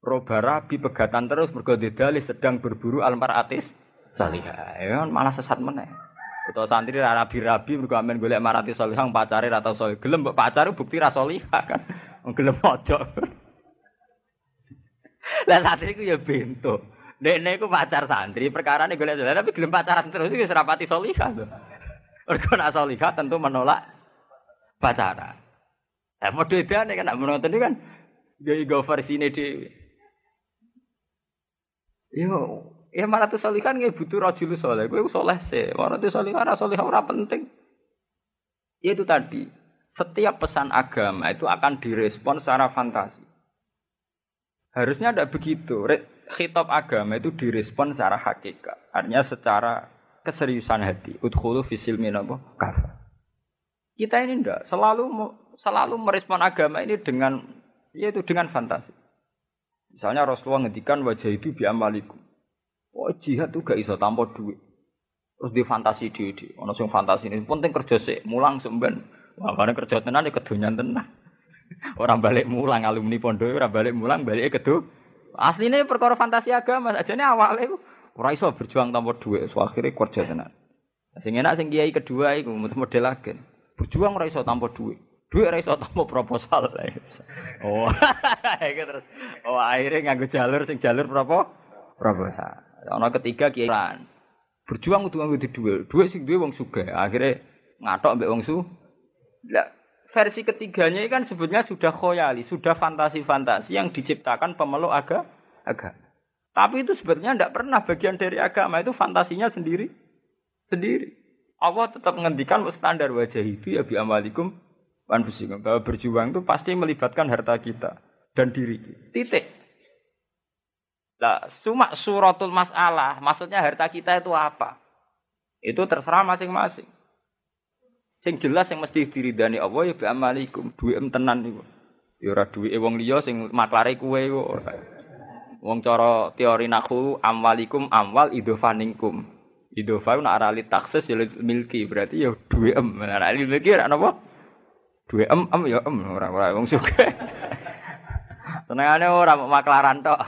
Roba rabi pegatan terus mergo dalih sedang berburu almaratis salihah. Ya kan malah sesat meneh. Ketua santri rabi-rabi mergo amen golek marati salihah pacare ra tau salih. Gelem bukti ra salihah kan. Gelem ojo. Lah santri ku ya bento. Nek iku pacar santri, perkara ini golek tapi gelem pacaran terus iku serapati salihah to. Mergo nak salihah tentu menolak pacaran. Eh mau bedane kan nak menonton kan go versi ini dhewe. Yo, ya malah tuh solikan nggak butuh rajul soleh. Gue soleh sih. Malah tuh solikan rasa soleh orang penting. Ya itu tadi. Setiap pesan agama itu akan direspon secara fantasi. Harusnya ada begitu. Khitab agama itu direspon secara hakikat. Artinya secara keseriusan hati. Udkhulu fisil minabo kafa. Kita ini ndak selalu selalu merespon agama ini dengan yaitu dengan fantasi. Misalnya Rasulullah ngendikan wajah itu bi amalikum. Oh jihad tuh gak iso tanpa duit. Terus di fantasi di. Ono sing fantasi ini penting kerja sih, mulang semben. Karena kerja tenan ya kedonyan tenan. Orang balik mulang alumni pondok, orang balik mulang balik kedu. Aslinya perkara fantasi agama, aja nih awalnya ora iso berjuang tanpa duit, so akhirnya kerja tenan. Sing enak sing kiai kedua iku model lagi. Berjuang ora iso tanpa duit. Duit ra iso tampa proposal. Oh. Terus oh akhirnya nganggo jalur sing jalur berapa? Proposal. Ana ketiga kiai Berjuang kudu nganggo duit. Duit sing duwe wong sugih. Akhirnya ngatok mbek wong su. Lah versi ketiganya kan sebetulnya sudah khoyali, sudah fantasi-fantasi yang diciptakan pemeluk aga, agama. Tapi itu sebetulnya tidak pernah bagian dari agama, itu fantasinya sendiri. Sendiri. Allah tetap menghentikan standar wajah itu ya bi amalikum anfusikum. Bahwa berjuang itu pasti melibatkan harta kita dan diri kita. Titik. Lah, cuma suratul masalah, maksudnya harta kita itu apa? Itu terserah masing-masing. Sing jelas yang mesti diridani Allah ya bi amalikum, em tenan niku. Ya ora duwe wong liya sing maklare kuwe kok. Wong cara teori nahu amwalikum amwal idofaningkum. Idofa nak arali taksis ya milki berarti ya duwe em. Arali milki ora napa? Duwe em em ya em ora ora wong suka. Tenangane ora maklaran tok.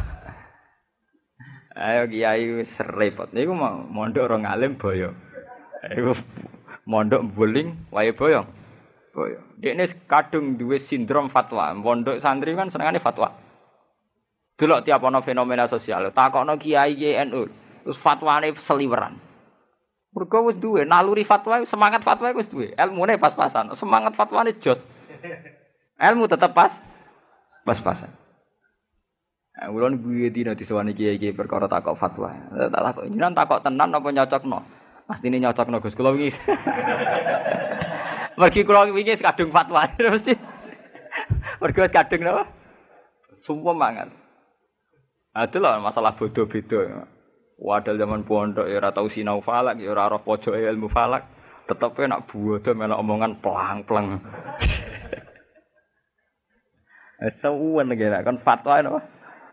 Ayo kiai wis repot. Niku mau mondok ora ngalim boyo. Iku mondok buling wae boyong. Boyong. Dekne kadung duwe sindrom fatwa. Mondok santri kan senengane fatwa. Delok tiap ana fenomena sosial, takokno kiai NU, terus fatwane seliweran. Mergo wis duwe naluri fatwa, semangat fatwa wis duwe. Ilmune pas-pasan, semangat fatwane jos. Ilmu tetep pas pas-pasan. Nah, ulun gue dina disewani kiai-kiai perkara takok fatwa. Tak takok jenengan takok tenan apa nyocokno? Pasti ini nyocok no Gus. Kalau wingi. Mergi kula wingi kadung fatwa mesti. Mergi wis kadung napa? Sumpah mangan. Ada lah masalah bodoh beda. Wadal zaman pondok ya ora tau sinau falak, ya ora roh pojok ilmu falak. Tetep nak bodoh melok omongan pelang-pelang. Seuwen lagi kan fatwa napa?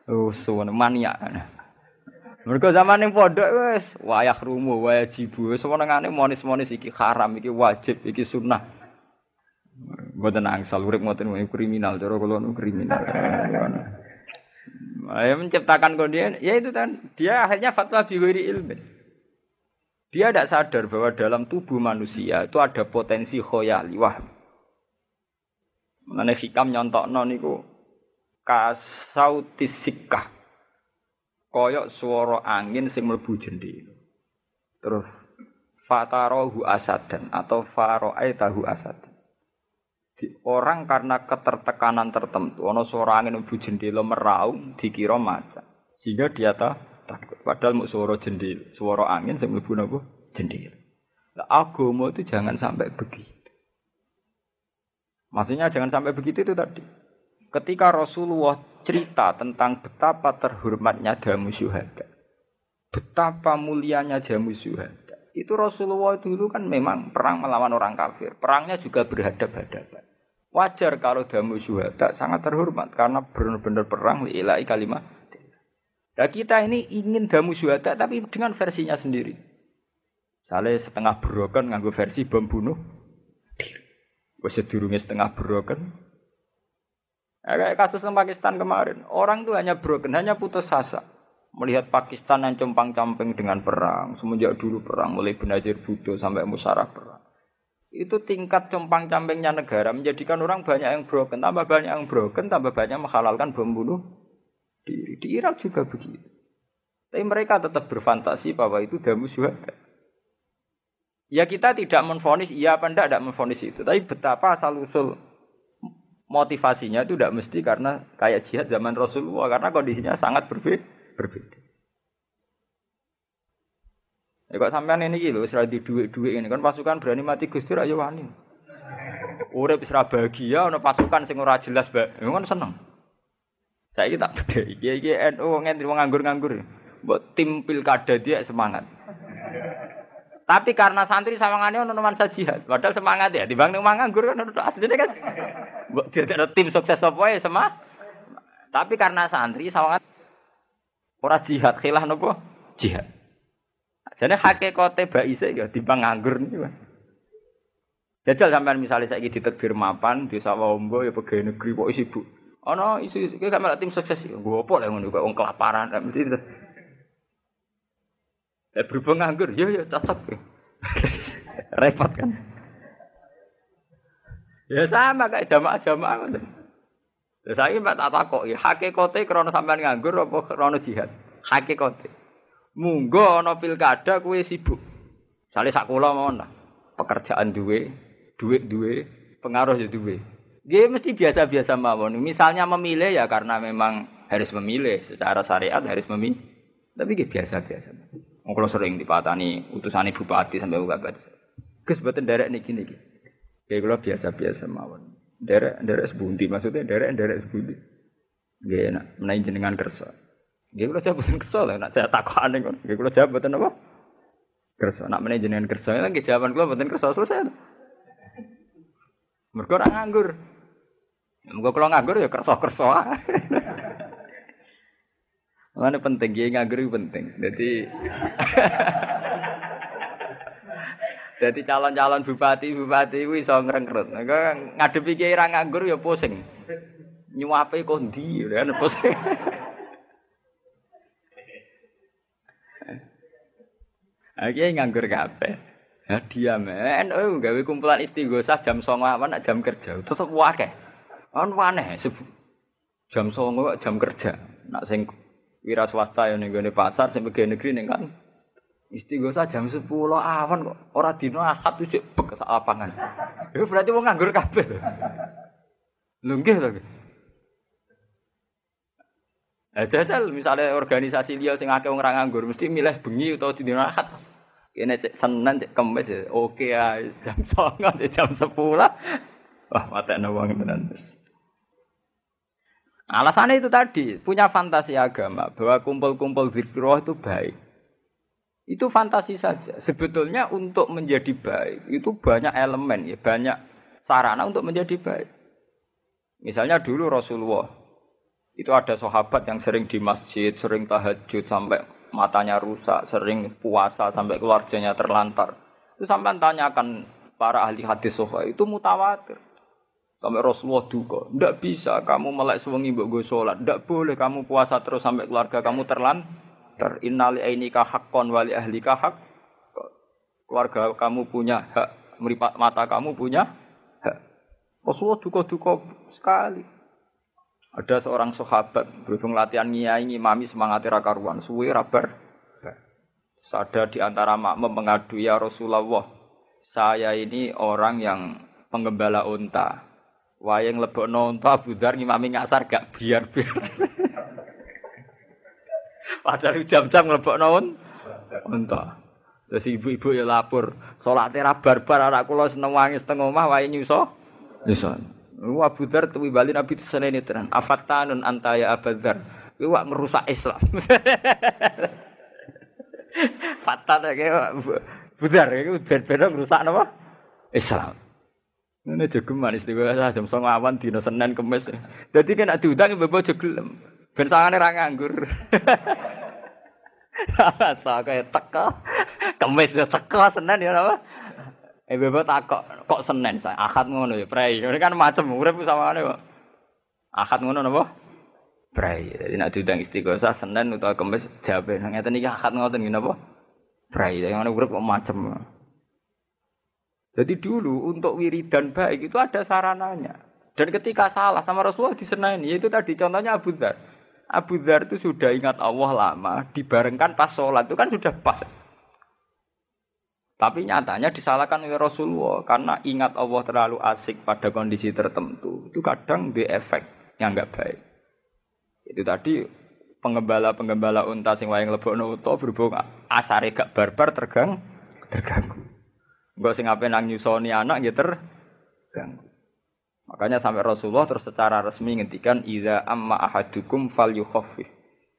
Oh, suwen maniak. Mereka zaman yang pondok wes wayah rumu, wayah jibu, semenengane monis-monis iki haram, iki wajib, iki sunnah. Mboten angsal urip ngoten kriminal, cara kula kriminal. Ya menciptakan kondisi, ya itu kan dia akhirnya fatwa bighairi ilmu. Dia tidak sadar bahwa dalam tubuh manusia itu ada potensi khoyali wah. Mengenai hikam nyontokno niku kasautisika koyok suara angin sing mlebu jendela. Terus fatarohu asadan atau faro'aitahu asadan. Di, orang karena ketertekanan tertentu, ono suara angin mlebu jendela meraung dikira macan. Sehingga dia tak takut. Padahal mau suara jendela, suara angin sing mlebu napa? Jendela. Nah, agama itu jangan sampai begitu. Maksudnya jangan sampai begitu itu tadi. Ketika Rasulullah cerita tentang betapa terhormatnya jamu syuhada. Betapa mulianya jamu syuhada. Itu Rasulullah dulu kan memang perang melawan orang kafir. Perangnya juga berhadap-hadapan. Wajar kalau jamu syuhada sangat terhormat karena benar-benar perang lillahi kalimat. Nah kita ini ingin damu syuhada tapi dengan versinya sendiri. Saleh setengah broken nganggo versi bom bunuh diri. sedurunge setengah broken Ya, kayak kasus Pakistan kemarin, orang itu hanya broken, hanya putus asa. Melihat Pakistan yang compang-camping dengan perang, semenjak dulu perang, mulai Benazir Bhutto sampai Musarah perang. Itu tingkat compang-campingnya negara menjadikan orang banyak yang broken, tambah banyak yang broken, tambah banyak menghalalkan bom bunuh diri. Di Irak juga begitu. Tapi mereka tetap berfantasi bahwa itu damu syuhada. Ya kita tidak menfonis, iya apa enggak, tidak menfonis itu. Tapi betapa asal usul motivasinya itu tidak mesti karena kayak jihad zaman Rasulullah karena kondisinya sangat berbeda. Ya kok sampean ini gitu, serah di duit-duit ini kan pasukan berani mati Gusti ayo wani. Urip wis bahagia ana pasukan sing ora jelas, Mbak. Ya kan seneng. Saya tak beda. Iki iki NU ngentri wong nganggur-nganggur. Mbok tim pilkada dia semangat. Tapi karena santri sawangane ono nuansa jihad. Padahal semangat ya, dibang ning nganggur kan asline kan. Mbok ada tim sukses apa ya sama. Tapi karena santri sawangan ora jihad, khilah nopo? Jihad. Jadi hakikate baise ya dibang nganggur niku. Jajal sampean misalnya saya ditekdir mapan di sawah ombo ya pegawai negeri kok sibuk. Ono isu kayak kamera tim sukses ya. Gue apa lah ngono kok wong kelaparan mesti Eh berhubung nganggur, ya ya cocok. Repot kan. Ya sama kayak jamaah-jamaah ngoten. Ya saiki Mbak tak takoki, hakikate krana sampean nganggur apa krana jihad? Hakikate. Munggo ana pilkada kuwi sibuk. Sale sak kula mawon. Pekerjaan duwe, duit duwe, pengaruh ya duwe. Dia mesti biasa-biasa mawon. Misalnya memilih ya karena memang harus memilih secara syariat harus memilih. Tapi dia biasa-biasa. Kalau sering dipatani utusan bupati sampai bupati. Gus buatan derek nih gini. Kayak kalau biasa-biasa mawon. Derek derek sebundi maksudnya derek derek sebundi. Gak enak menaik jenengan kersa. Gak kalau jawab buatan kersa lah. Nak saya takut aneh kan. Gak kalau jawab buatan apa? Kersa. Nak menaik jenengan kersa. Lagi jawaban kalau buatan kersa selesai. Mereka orang nganggur. Mereka kalau nganggur ya kersa kersa. Mana penting, dia nganggur penting. Jadi, jadi calon-calon bupati bupati itu bisa ngerengkrut. Ngadepi kiai nganggur ya pusing. Nyuape kok ndi ya pusing. Oke nganggur kabeh. Ya diam men, oh gawe kumpulan istighosah jam 09.00 awan jam kerja. Tetep wae. Kan aneh jam 09.00 jam kerja. Nak sing wira swasta yang ning pasar sing pegawai negeri ning kan Istighosah jam 10 awan kok ora dino ahad cek bek lapangan. Itu berarti wong nganggur kabeh. Lho nggih to. Jajal misalnya organisasi liya sing akeh wong ora nganggur mesti milih bengi utawa dino ahad. Kene cek Senin cek Kamis ya oke ya jam 09 jam 10. Wah, matekno wong tenan. Alasannya itu tadi, punya fantasi agama bahwa kumpul-kumpul zikroh itu baik. Itu fantasi saja. Sebetulnya untuk menjadi baik itu banyak elemen ya, banyak sarana untuk menjadi baik. Misalnya dulu Rasulullah itu ada sahabat yang sering di masjid, sering tahajud sampai matanya rusak, sering puasa sampai keluarganya terlantar. Itu sampai tanyakan para ahli hadis sofa itu mutawatir. Sampai Rasulullah duka. Tidak bisa kamu melek suwengi mbok go salat. Tidak boleh kamu puasa terus sampai keluarga kamu terlantar. Innali ainika haqqon wali ahlika hak. Keluarga kamu punya hak, mata kamu punya hak. Rasulullah duka-duka sekali. Ada seorang sahabat berhubung latihan ngiyai ngimami semangat karuan, suwe rabar. Ada di antara makmum mengadu ya Rasulullah, saya ini orang yang penggembala unta. Wayang lebok nonton Abu Dar ngimami ngasar gak biar biar. Padahal jam-jam lebok non unta. Terus ibu-ibu ya lapor, sholat ra barbar anak kula seneng wangi setengah omah wae nyuso. Nyuso. Abu Dar tuwi bali Nabi senene tenan. Afatanun antaya Abu Dar. Kuwi wak merusak Islam. Fatan ya Budar iku ben-ben merusak napa? Islam. Ini jogeman istiqomah jam song awan dino Senin Kamis. Jadi kena diundang mbok aja gelem. Ben sangane ra nganggur. Salah kaya teko. Kamis ya teko Senin ya apa? Eh bebo takok kok Senin saya akad ngono ya prei. Ini kan macam urip samane kok. Akad ngono napa? Prei. Jadi nak diundang istiqomah Senin utawa Kamis jawabe nang ngeten iki akad ngoten ngene apa? Prei. Yang urip kok macam. Jadi dulu untuk wiridan baik itu ada sarananya. Dan ketika salah sama Rasulullah disenani, yaitu tadi contohnya Abu Dhar. Abu Dhar itu sudah ingat Allah lama, dibarengkan pas sholat itu kan sudah pas. Tapi nyatanya disalahkan oleh Rasulullah karena ingat Allah terlalu asik pada kondisi tertentu. Itu kadang di efek yang nggak baik. Itu tadi penggembala-penggembala unta sing wayang lebokno utawa berhubung asare gak barbar tergang terganggu. Enggak sing ape nang nyusoni anak gitu terganggu. Makanya sampai Rasulullah terus secara resmi ngendikan idza amma ahadukum falyukhaffif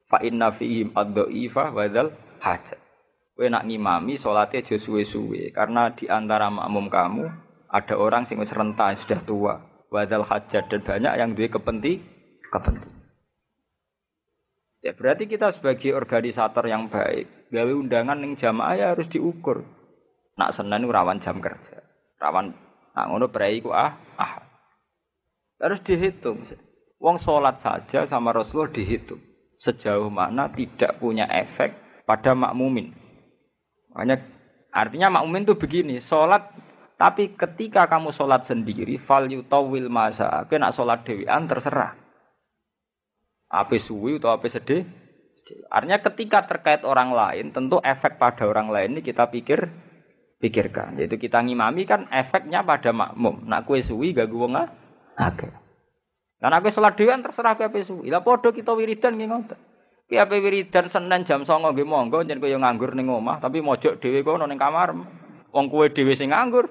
fa inna fihim ad-dha'ifa wa dzal hajat. Kowe nak ngimami salate aja suwe-suwe karena di antara makmum kamu ada orang sing wis renta sudah tua, wa dzal hajat dan banyak yang duwe kepenting kepenting. Ya berarti kita sebagai organisator yang baik, gawe undangan yang jamaah ya harus diukur. Nak Senin rawan jam kerja. Rawan nak ngono prei ku ah ah. Harus dihitung. Wong sholat saja sama Rasulullah dihitung. Sejauh mana tidak punya efek pada makmumin. Makanya artinya makmumin itu begini, sholat tapi ketika kamu sholat sendiri, fal yutawil masa, nak sholat dewian terserah. Apa suwi atau apa sedih? Artinya ketika terkait orang lain, tentu efek pada orang lain ini kita pikir pikirkan. Yaitu kita ngimami kan efeknya pada makmum. Nak kue suwi gak gue nggak agak. Karena aku sholat dewan terserah kue suwi. Lah podo kita wiridan ngoten. Ape wiridan Senin jam 09.00 nggih monggo jen kowe nganggur ning omah, tapi mojok dhewe kono ning kamar. Wong kowe dhewe sing nganggur.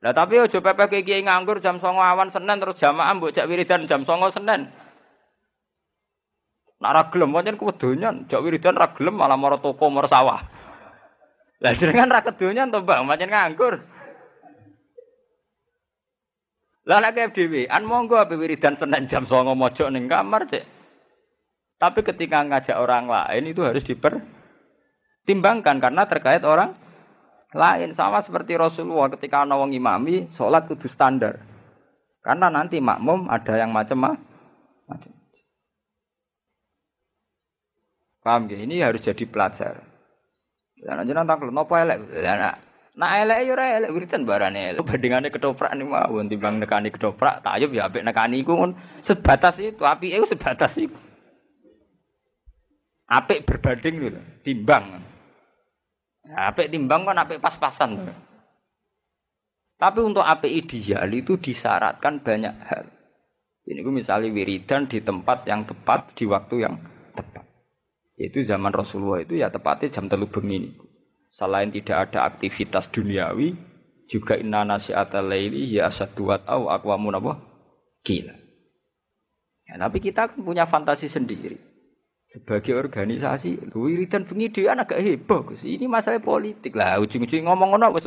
Lah tapi aja pepek kiai nganggur jam 09.00 awan Senin terus jamaah mbok jak wiridan jam 09.00 Senin. Nak ra gelem pancen kedonyan, jak wiridan ra gelem malah mara toko mara sawah. Lah jenengan ra kedonyan to, Bang, pancen nganggur. Lah nek dhewe, an monggo ape wiridan Senin jam 09.00 mojok ning kamar, Cek. Tapi ketika ngajak orang lain itu harus dipertimbangkan karena terkait orang lain sama seperti Rasulullah ketika ana wong imami salat kudu standar. Karena nanti makmum ada yang macam-macam. Paham gak? Ini harus jadi pelajar. Ya jenengan tak napa elek? Nah elek ya ora elek wiridan barane elek. Bandingane ketoprak nih mawon timbang nekani ketoprak, tayub ya apik nekani iku sebatas itu, api itu sebatas itu. Apik berbanding gitu, timbang. Apik timbang kan apik pas-pasan. Tapi untuk apik ideal itu disyaratkan banyak hal. Ini gue misalnya wiridan di tempat yang tepat, di waktu yang tepat. Itu zaman Rasulullah itu ya tepatnya jam telu bengi. Selain tidak ada aktivitas duniawi, juga inna nasi'ata laili ya asaduat au akwamun apa? Gila. Ya, tapi kita kan punya fantasi sendiri sebagai organisasi wiridan bengi dhewe agak heboh Gus. Ini masalah politik lah ujung-ujung ngomong ngono wis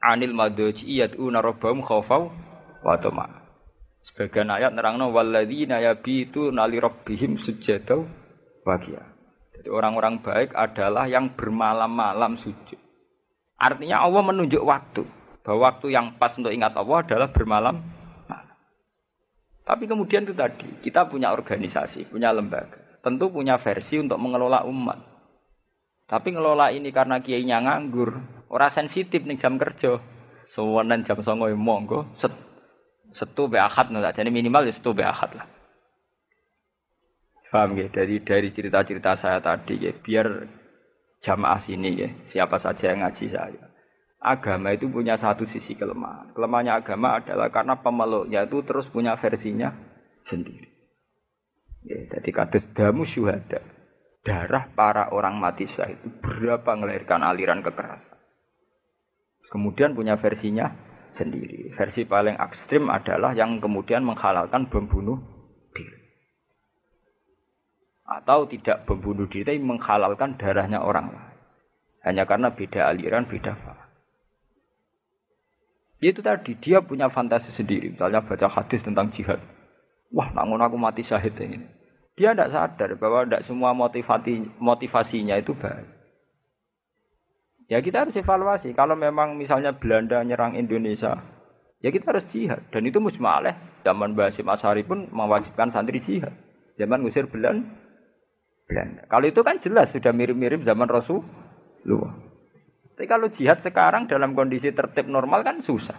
Anil madoji yad'una rabbahum khaufau wa tama. Sebagian ayat nerangno walladzina yabitu nali rabbihim sujadau bagia. Jadi orang-orang baik adalah yang bermalam-malam sujud. Artinya Allah menunjuk waktu. Bahwa waktu yang pas untuk ingat Allah adalah bermalam tapi kemudian itu tadi, kita punya organisasi, punya lembaga. Tentu punya versi untuk mengelola umat. Tapi ngelola ini karena kiainya nganggur, ora sensitif nih jam kerja. Sewanan jam songo ya monggo, set, setu be akad jadi minimal ya setu be akad lah. Paham ya? Dari dari cerita-cerita saya tadi ya, biar jamaah sini ya, siapa saja yang ngaji saya agama itu punya satu sisi kelemahan. Kelemahannya agama adalah karena pemeluknya itu terus punya versinya sendiri. Ya, jadi kados damu syuhada. Darah para orang mati syahid itu berapa melahirkan aliran kekerasan. Kemudian punya versinya sendiri. Versi paling ekstrim adalah yang kemudian menghalalkan bom bunuh diri. Atau tidak bom bunuh diri, tapi menghalalkan darahnya orang lain. Hanya karena beda aliran, beda faham. Itu tadi dia punya fantasi sendiri. Misalnya baca hadis tentang jihad. Wah, namun aku mati syahid ini. Dia tidak sadar bahwa tidak semua motivasi motivasinya itu baik. Ya kita harus evaluasi. Kalau memang misalnya Belanda nyerang Indonesia, ya kita harus jihad. Dan itu musmaleh. Zaman Basim Asari pun mewajibkan santri jihad. Zaman ngusir Belanda. Belanda. Kalau itu kan jelas sudah mirip-mirip zaman Rasulullah. Tapi kalau jihad sekarang dalam kondisi tertib normal kan susah.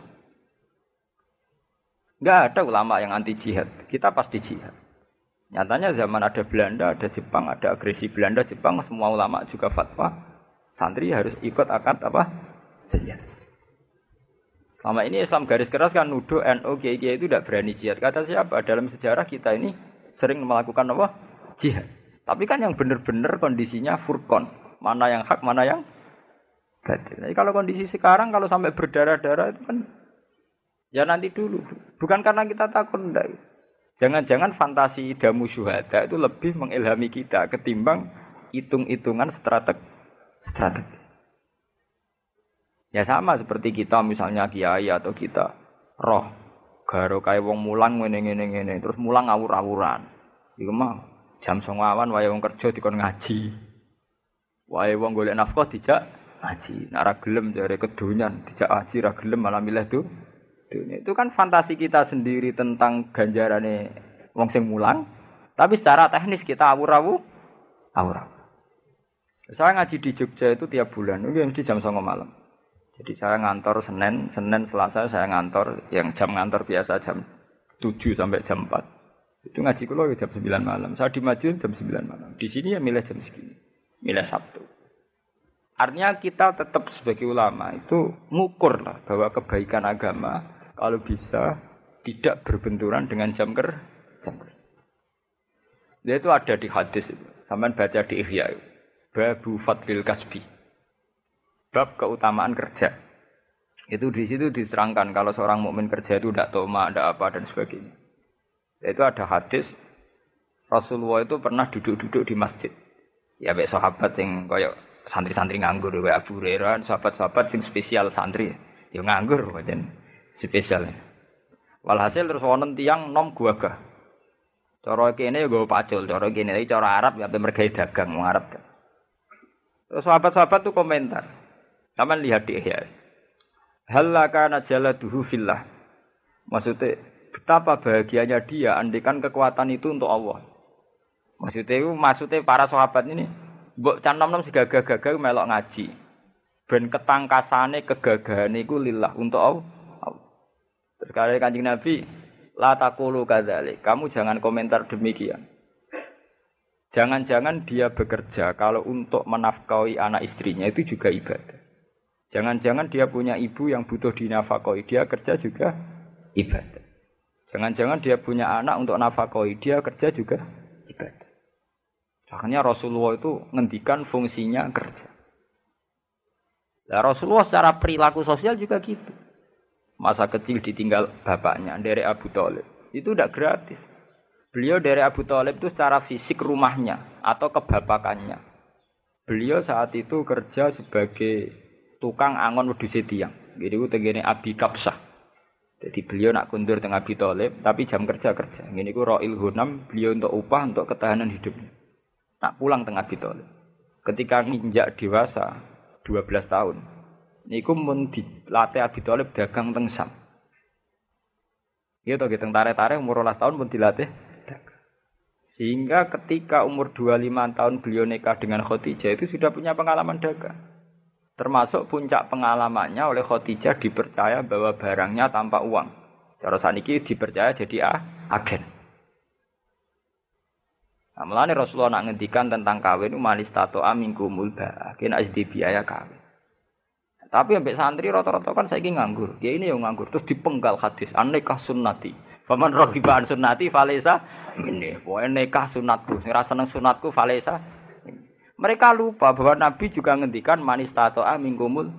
Enggak ada ulama yang anti jihad. Kita pasti jihad. Nyatanya zaman ada Belanda, ada Jepang, ada agresi Belanda, Jepang, semua ulama juga fatwa. Santri harus ikut akad apa? Jihad. Selama ini Islam garis keras kan nuduh NU Kiai itu tidak berani jihad. Kata siapa? Dalam sejarah kita ini sering melakukan apa? Jihad. Tapi kan yang benar-benar kondisinya furkon. Mana yang hak, mana yang Jadi kalau kondisi sekarang kalau sampai berdarah-darah itu kan ya nanti dulu. Bukan karena kita takut enggak. Jangan-jangan fantasi damu syuhada itu lebih mengilhami kita ketimbang hitung-hitungan strateg strategi. Ya sama seperti kita misalnya kiai atau kita roh garo kayak wong mulang ngene ngene ngene terus mulang ngawur-awuran. Iku mah jam songawan wae wong kerja dikon ngaji. Wae wong golek nafkah dijak ngaji. Nak ra gelem jare kedonyan, dijak ngaji ra gelem malah milih tuh. Dunia. Itu kan fantasi kita sendiri tentang ganjarane wong sing mulang. Tapi secara teknis kita awur-awu, awur-awu. Saya ngaji di Jogja itu tiap bulan, itu mesti jam 9 malam. Jadi saya ngantor Senin, Senin Selasa saya ngantor, yang jam ngantor biasa jam 7 sampai jam 4. Itu ngaji kulo ya jam 9 malam. Saya di Madiun jam 9 malam. Di sini ya milih jam segini. Milih Sabtu. Artinya kita tetap sebagai ulama itu ngukur lah bahwa kebaikan agama kalau bisa tidak berbenturan dengan jam ker jam kerja. Dia itu ada di hadis itu. Sampai baca di Ihya. Babu Fadlil Kasbi. Bab keutamaan kerja. Itu di situ diterangkan kalau seorang mukmin kerja itu tidak toma, tidak apa dan sebagainya. Itu ada hadis Rasulullah itu pernah duduk-duduk di masjid. Ya baik sahabat yang kayak santri-santri nganggur ya Abu Hurairah, sahabat-sahabat yang spesial santri. Ya nganggur macam spesial. Walhasil terus wonten tiang nom gua gah. Cara kene ya gue pacul, cara kene iki cara Arab ya mereka dagang mau Arab. Terus sahabat-sahabat tuh komentar. Taman lihat di Ihya. Halaka najaladuhu fillah. Maksudnya betapa bahagianya dia andikan kekuatan itu untuk Allah. Maksudnya itu maksudnya para sahabat ini mbok can nom-nom gagah-gagah melok ngaji. Ben ketangkasane kegagahan iku lillah untuk Allah. Terkadang Kanjeng Nabi La takulu kadzalik. Kamu jangan komentar demikian. Jangan-jangan dia bekerja kalau untuk menafkahi anak istrinya itu juga ibadah. Jangan-jangan dia punya ibu yang butuh dinafkahi, dia kerja juga ibadah. Jangan-jangan dia punya anak untuk nafkahi, dia kerja juga. Makanya Rasulullah itu ngendikan fungsinya kerja. Nah, Rasulullah secara perilaku sosial juga gitu masa kecil ditinggal bapaknya dari Abu Talib itu tidak gratis. Beliau dari Abu Talib itu secara fisik rumahnya atau kebapakannya. Beliau saat itu kerja sebagai tukang angon wedhus tiang. Jadi itu tenggene Abi Kapsah. Jadi beliau nak kundur dengan Abi Talib, tapi jam kerja kerja. Ini ku Roil Hunam, beliau untuk upah untuk ketahanan hidupnya. Nak pulang tengah Talib. Ketika nginjak dewasa 12 tahun, niku mun dilatih Abi Thalib dagang teng Sam. Iya gitu tarik-tarik umur 12 tahun pun dilatih. Sehingga ketika umur 25 tahun beliau nikah dengan Khadijah itu sudah punya pengalaman dagang. Termasuk puncak pengalamannya oleh Khadijah dipercaya bahwa barangnya tanpa uang. Cara saniki dipercaya jadi ah, agen. Nah, melani Rasulullah nak ngendikan tentang kawin manis tato amingkumul ba, kena di biaya kawin. Tapi sampai santri rata-rata kan saya nganggur. Ya ini yang nganggur. Terus dipenggal hadis. Anekah sunnati. Faman rohiba an sunnati falesa. Ini. Pokoknya nekah sunatku. Sing rasa seneng sunatku falesa. Mereka lupa bahwa Nabi juga ngendikan manis tato amingkumul.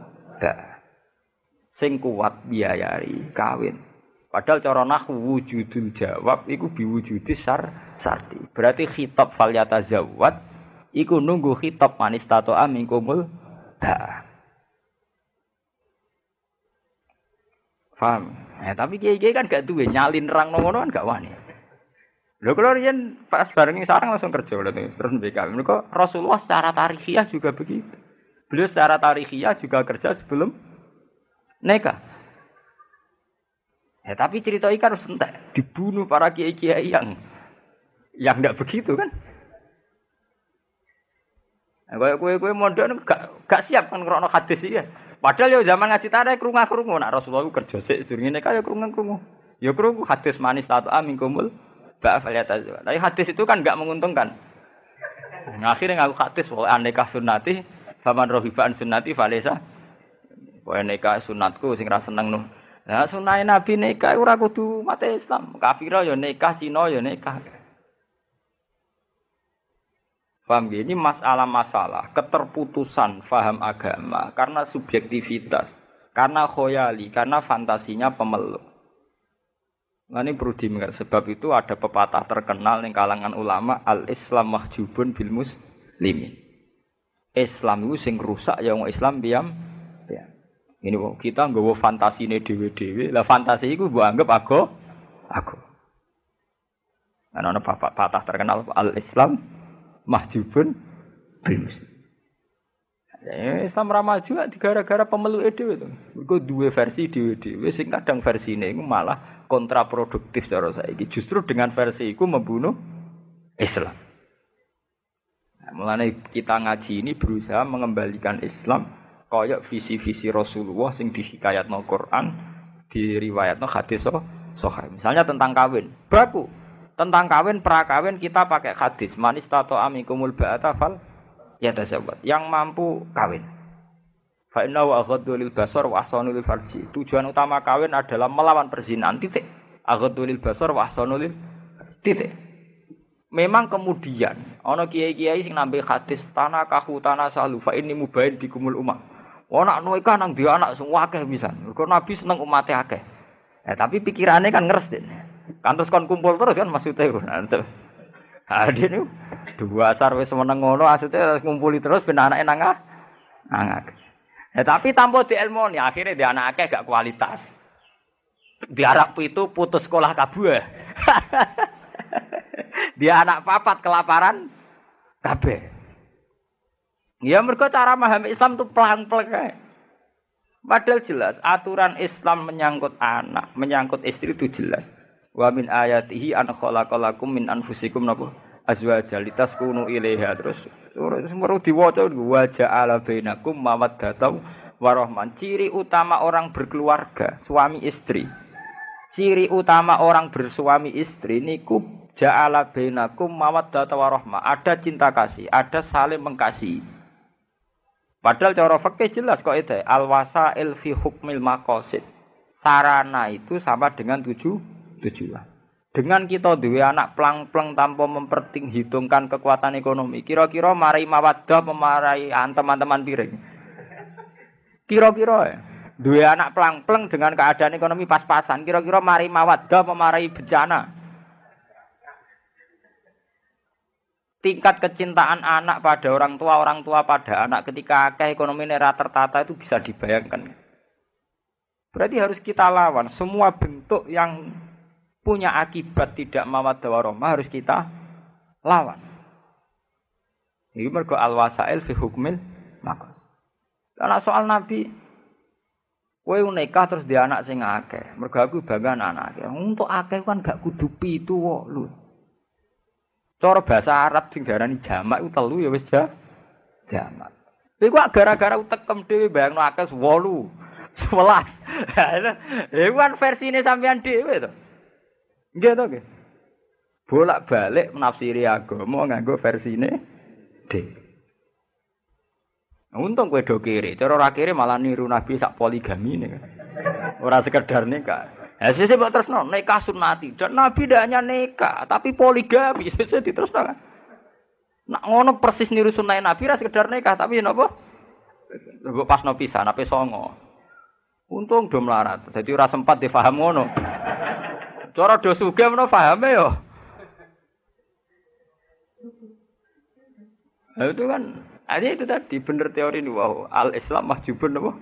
Sing kuat biayari kawin. Padahal cara nahwu wujudul jawab iku biwujudis sar sarti. Berarti khitab falyata zawat iku nunggu khitab manis tato amingkumul. Dah. Paham? Eh, tapi kiai-kiai kan gak duwe nyalin rang ngono kan gak wani. Lho kalau riyen pas bareng sarang langsung kerja berarti terus BK. Mereka Rasulullah secara tarikhiyah juga begitu. Beliau secara tarikhiyah juga kerja sebelum nikah. Ya, tapi cerita ikan harus entek dibunuh para kiai-kiai yang yang tidak begitu kan. Nah, kayak kue-kue modern gak, gak siap kan krono hadis ya. Padahal ya zaman ngaji tarik krungu-krungu nak Rasulullah kerja sik sedurunge nek kaya krungu-krungu. Ya krungu hadis manis tato amin kumul Tapi hadis itu kan enggak menguntungkan. Nah, akhirnya ngaku hadis bahwa aneka sunnati faman rohibaan sunnati falesa. Pokoknya nikah sunatku sing ra seneng nuh. Nah, sunah Nabi nikah ora kudu mate Islam. Kafira ya nikah, Cina ya nikah. Paham ya? Ini masalah-masalah keterputusan faham agama karena subjektivitas, karena khoyali, karena fantasinya pemeluk. Nah ini perlu diingat sebab itu ada pepatah terkenal di kalangan ulama al-Islam mahjubun bil muslimin. Islam itu sing rusak ya wong Islam diam. Ya. Ini kita nggawa fantasine dhewe-dhewe. Lah fantasi iku mbok anggap aku aku. Ana ana pepatah terkenal al-Islam mahjubun bil muslim. Ya, Islam ramah juga gara-gara pemeluk dhewe itu. Iku dua versi dhewe dhewe sing kadang ini iku malah kontraproduktif cara saiki. Justru dengan versi itu membunuh Islam. Nah, mulane kita ngaji ini berusaha mengembalikan Islam koyok visi-visi Rasulullah sing dihikayatno Quran, diriwayatno hadis so, sahih. Misalnya tentang kawin, baku tentang kawin prakawin kita pakai hadis manis tato amikumul ba'ata fal ya tasawwur yang mampu kawin Fa inna wa aghaddu lil basar wa lil farji. Tujuan utama kawin adalah melawan perzinahan titik. Aghaddu lil basar wa lil titik. Memang kemudian ana kiai-kiai sing nambe hadis tanah kahu tanah salu fa ini mubain bikumul ummah. Ana nuika nang dia anak semua akeh bisa. Mergo Nabi seneng umatnya akeh. Eh, tapi pikirannya kan ngeres deh. Kan terus kon kumpul terus kan maksudnya. Nah, Ade niku dua asar wis meneng ngono asute ngumpuli terus ben anake nang angak. Ya tapi tanpa nih akhirnya dia anak akeh gak kualitas. Di Arab itu putus sekolah kabeh. dia anak papat kelaparan kabeh. Ya mereka cara memahami Islam tuh pelan-pelan Padahal jelas aturan Islam menyangkut anak, menyangkut istri itu jelas. Wa min ayatihi an khalaqalakum min anfusikum napa azwaja litaskunu ilaiha terus terus meru diwaca wa ja'ala bainakum mawaddatan warahman. Ciri utama orang berkeluarga, suami istri. Ciri utama orang bersuami istri niku ja'ala bainakum mawaddatan warahmah. Ada cinta kasih, ada saling mengasihi. Padahal cara fikih jelas kok itu al wasail fi hukmil maqasid. Sarana itu sama dengan tujuh tujuan. Dengan kita dua anak plang-plang tanpa memperhitungkan kekuatan ekonomi, kira-kira mari mawadah memarai teman-teman piring. Kira-kira ya. Dua anak plang-plang dengan keadaan ekonomi pas-pasan, kira-kira mari mawadah memarai bencana. Tingkat kecintaan anak pada orang tua, orang tua pada anak ketika akeh ekonomi nera tertata itu bisa dibayangkan. Berarti harus kita lawan semua bentuk yang punya akibat tidak mawaddah warahmah harus kita lawan. Ini mergo al wasail fi hukmil maka. Karena soal Nabi, kowe nikah terus dia anak sing akeh. Mergo aku bangga anak akeh. Untuk akeh kan gak kudu pitu kok lu. Cara bahasa Arab sing diarani jamak iku telu ya wis jamak. Iku gara-gara utekem dhewe bayangno akeh 8. 11. Iku kan versine sampean dhewe to. Nggih to nggih. Bolak-balik menafsiri agama nganggo versine D. Untung kowe do kiri, cara ora kiri malah niru Nabi sak poligami nih. Ora sekedar nikah. Ya sisi buat terus nikah sunati dan Nabi tidak hanya nikah tapi poligami sisi terus kan. Nak ngono persis niru sunnah Nabi ras sekedar nikah tapi napa? Mbok pas no pisan ape songo. Untung do melarat. Jadi ora sempat difaham ngono. Cara do sugih menawa pahame yo. Nah, itu kan ada itu tadi bener teori ini wow al Islam mahjubun apa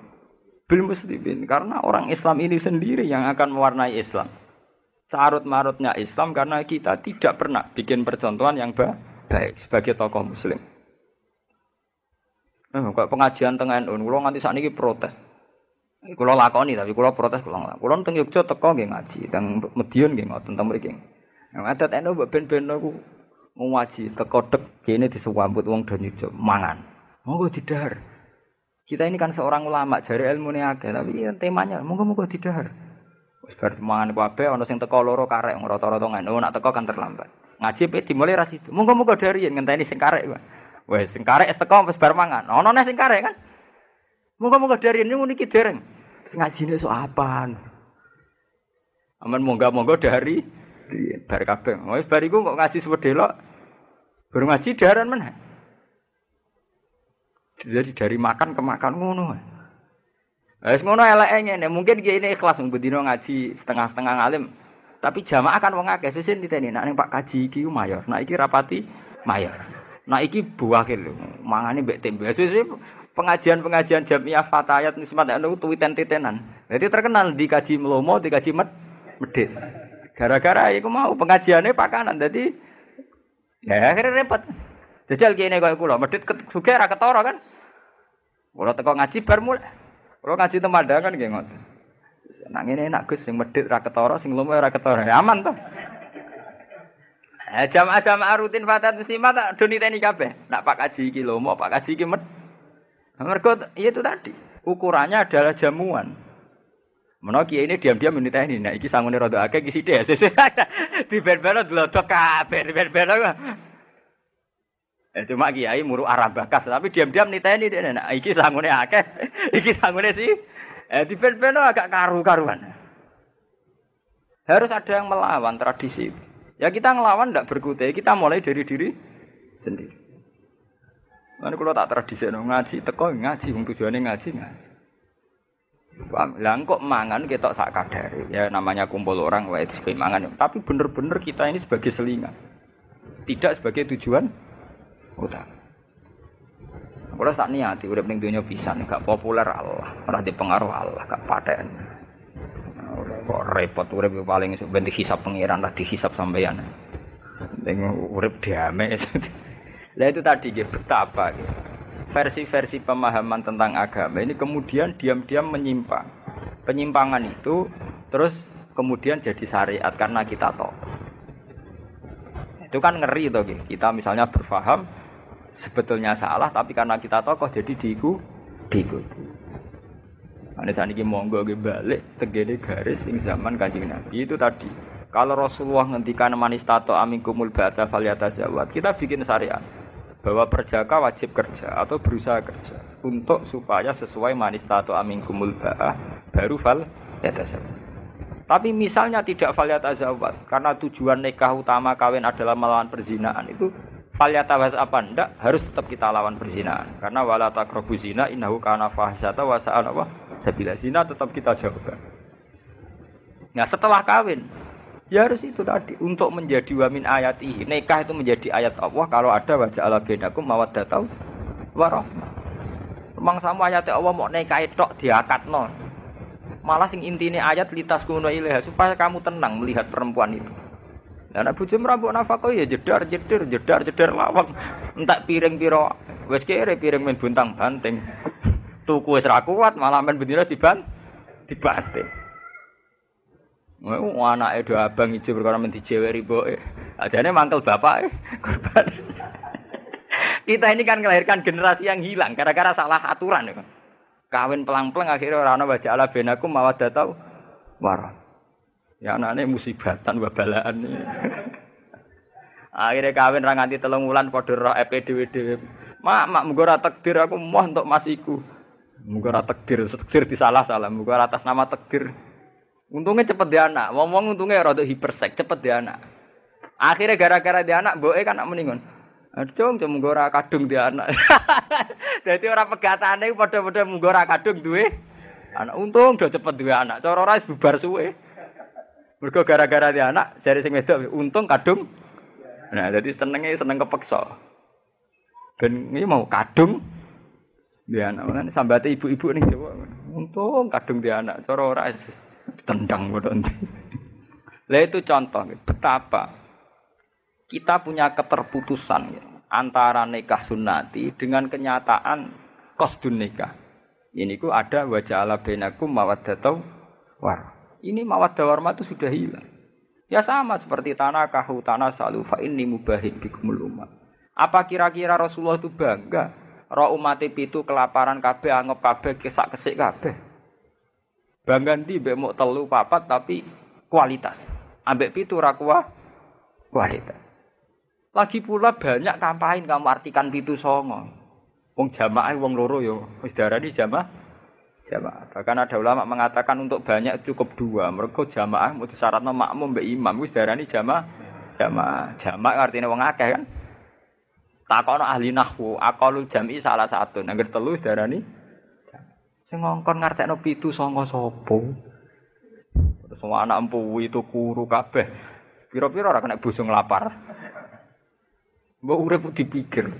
bil muslimin karena orang Islam ini sendiri yang akan mewarnai Islam carut marutnya Islam karena kita tidak pernah bikin percontohan yang baik sebagai tokoh Muslim. Eh, kok pengajian tengah NU, kalau nganti saat ini protes. Kulo lakoni tapi kulo protes kulo ngelak. Kulo teng Yogyakarta teko nggih ngaji, teng Medion nggih ngoten teng mriki. Yang adat eno mbok ben-ben aku ngaji teko dek kene disambut wong do nyujuk mangan. Monggo didahar. Kita ini kan seorang ulama, jari ilmu ini akeh, tapi ya, temanya monggo monggo didahar. Wis bar mangan kabeh ana sing teko loro karek rata-rata ngono, nak teko kan terlambat. Ngaji pe dimulai ras itu. Monggo monggo dari ngenteni sing karek. Wes sing karek wis teko wis bar mangan. Kan. Moga-moga dari ini niki dereng. Ngajine so apaan? Aman moga-moga dari bar kabeh. Wis bar iku kok ngaji sewedelok. Baru ngaji daran mana? Jadi dari makan ke makan ngono. Wis ngono eleke mungkin ki ini ikhlas mbedino ngaji setengah-setengah ngalim. Tapi jamaah kan wong akeh sesuk diteni nek Pak Kaji iki mayor, nek iki rapati mayor. Nek iki buah lho, mangane mbek tembe. Sesuk pengajian-pengajian jamiah fatayat nismat anu tuwiten-titenan. Jadi terkenal di kaji melomo, di kaji med medit. Gara-gara iku mau pengajiannya pakanan. Jadi ya akhirnya repot. Jajal kene koyo kula, medit sugih ra ketara kan. Kula teko ngaji bar mulai. Kula ngaji temandangan nggih ngoten. Nak ngene enak Gus sing medit ra ketara, sing lomo ra. Ya, aman to. Eh, jamaah-jamaah rutin fatat muslimat tak do niteni kabeh. Nak Pak Kaji iki lomo, Pak Kaji iki med mereka iya itu tadi ukurannya adalah jamuan. Menawa ini diam-diam ini teh ini, nah iki sangune rada akeh iki sithik. Di ben-ben delodok kabeh, di ben-ben. Ya, cuma kiai muru arah bakas, tapi diam-diam niteni dia nah, iki sangune akeh, iki sangune sih. Eh di pen agak karu-karuan. Harus ada yang melawan tradisi. Ya kita ngelawan tidak berkutai, kita mulai dari diri sendiri. Mana kalau tak tradisi ngaji, teko ngaji, tujuannya ngaji ngaji. Lah kok mangan kita sak kadare. Ya namanya kumpul orang wae mangan. Tapi bener-bener kita ini sebagai selingan. Tidak sebagai tujuan utama. Kalau saat niati udah ning dunia pisan gak populer Allah, ora dipengaruh Allah, gak paten. Kok repot urip paling ben dihisap pangeran lah dihisap sampeyan. Ning urip damai. Lah itu tadi gitu, betapa gitu. Versi-versi pemahaman tentang agama ini kemudian diam-diam menyimpang. Penyimpangan itu terus kemudian jadi syariat karena kita tahu. Itu kan ngeri tuh gitu. Kita misalnya berfaham sebetulnya salah tapi karena kita tokoh jadi diiku diikuti. Ane saat ini monggo balik tegene garis sing zaman kanjeng Nabi itu tadi. Kalau Rasulullah ngendikan manistato aminkumul ba'da zawat kita bikin syariat bahwa perjaka wajib kerja atau berusaha kerja untuk supaya sesuai manistato aminkumul ba'a baru fal yatazawwat. Tapi misalnya tidak fal yatazawwat karena tujuan nikah utama kawin adalah melawan perzinaan itu Falyatawas apa ndak harus tetap kita lawan perzinahan karena wala taqrabu zina innahu kana fahisata wa sa'an apa sabila zina tetap kita jauhkan. Nah setelah kawin ya harus itu tadi untuk menjadi wamin ayat ini nikah itu menjadi ayat Allah kalau ada wajah Allah bedakum mawaddatau warahmah. Memang sama ayat Allah mau nikah itu diakat non. Malah sing intine ayat litas kuno ilaha supaya kamu tenang melihat perempuan itu. Lah nek bojo mrambuk nafkah ya jedar jedar jedar jedar lawang. Entak piring piro wis kere piring men buntang banting. Tuku wis ra kuat malah men bendina diban dibanting. Mau anake do abang ijo perkara men dijeweri boke. Ajane mangkel bapake korban. Kita ini kan melahirkan generasi yang hilang gara-gara salah aturan ya. Kawin pelang-pelang akhirnya orang wajah ala benakum mawaddatau warah. Ya anaknya musibatan babalaan. Akhirnya kawin ra nganti telung wulan padha roh dhewe. Mak, mak muga ora takdir aku moh untuk masiku. Muga ora takdir, takdir disalah-salah, muga ora atas nama takdir. Untungnya cepet dia anak, ngomong untungnya rada hipersek, cepet dia anak. Akhirnya gara-gara dia anak, boe kan anak meningon. Aduh, cuma muga ora kadung dia anak. Jadi orang pegatane padha-padha muga ora kadung duwe anak. Untung udah cepet duwe anak. Cara bubar suwe. Mergo gara-gara dia anak, jari sing wedok untung kadung. Nah, jadi senengnya seneng kepeksa. Ben ini mau kadung dia anak mana sambate ibu-ibu nih Jawa. Untung kadung dia anak, cara ora tendang bodon. Lah itu contoh betapa kita punya keterputusan ya, antara nikah sunnati dengan kenyataan kosdun nikah. Ini ku ada wajah ala benakum mawaddatau war. Ini mawaddah warma itu sudah hilang. Ya sama seperti tanah kahu tanah salu ini mubahid bikumul umat. Apa kira-kira Rasulullah itu bangga? Roh umat itu kelaparan kabeh anggap kabeh kesak kesik kabeh. Bangga di mau telu papat tapi kualitas. Ambek pitu rakwa kualitas. Lagi pula banyak kampain kamu artikan pitu songo. Wong jamaah wong loro yo wis darani jamaah jamaah. Bahkan ada ulama mengatakan untuk banyak cukup dua. Mereka jamaah mau syaratnya makmum mbak imam. Wis darani jamaah jamaah. Jamaah artinya wong akeh kan. Takono ahli nahwu, akalu jami salah satu. Nangger telu darani Sing ngongkon ngartekno pitu sanga sapa? Terus anak empu itu kuru kabeh. Piro-piro ora kena busung lapar. Mbok urip dipikir.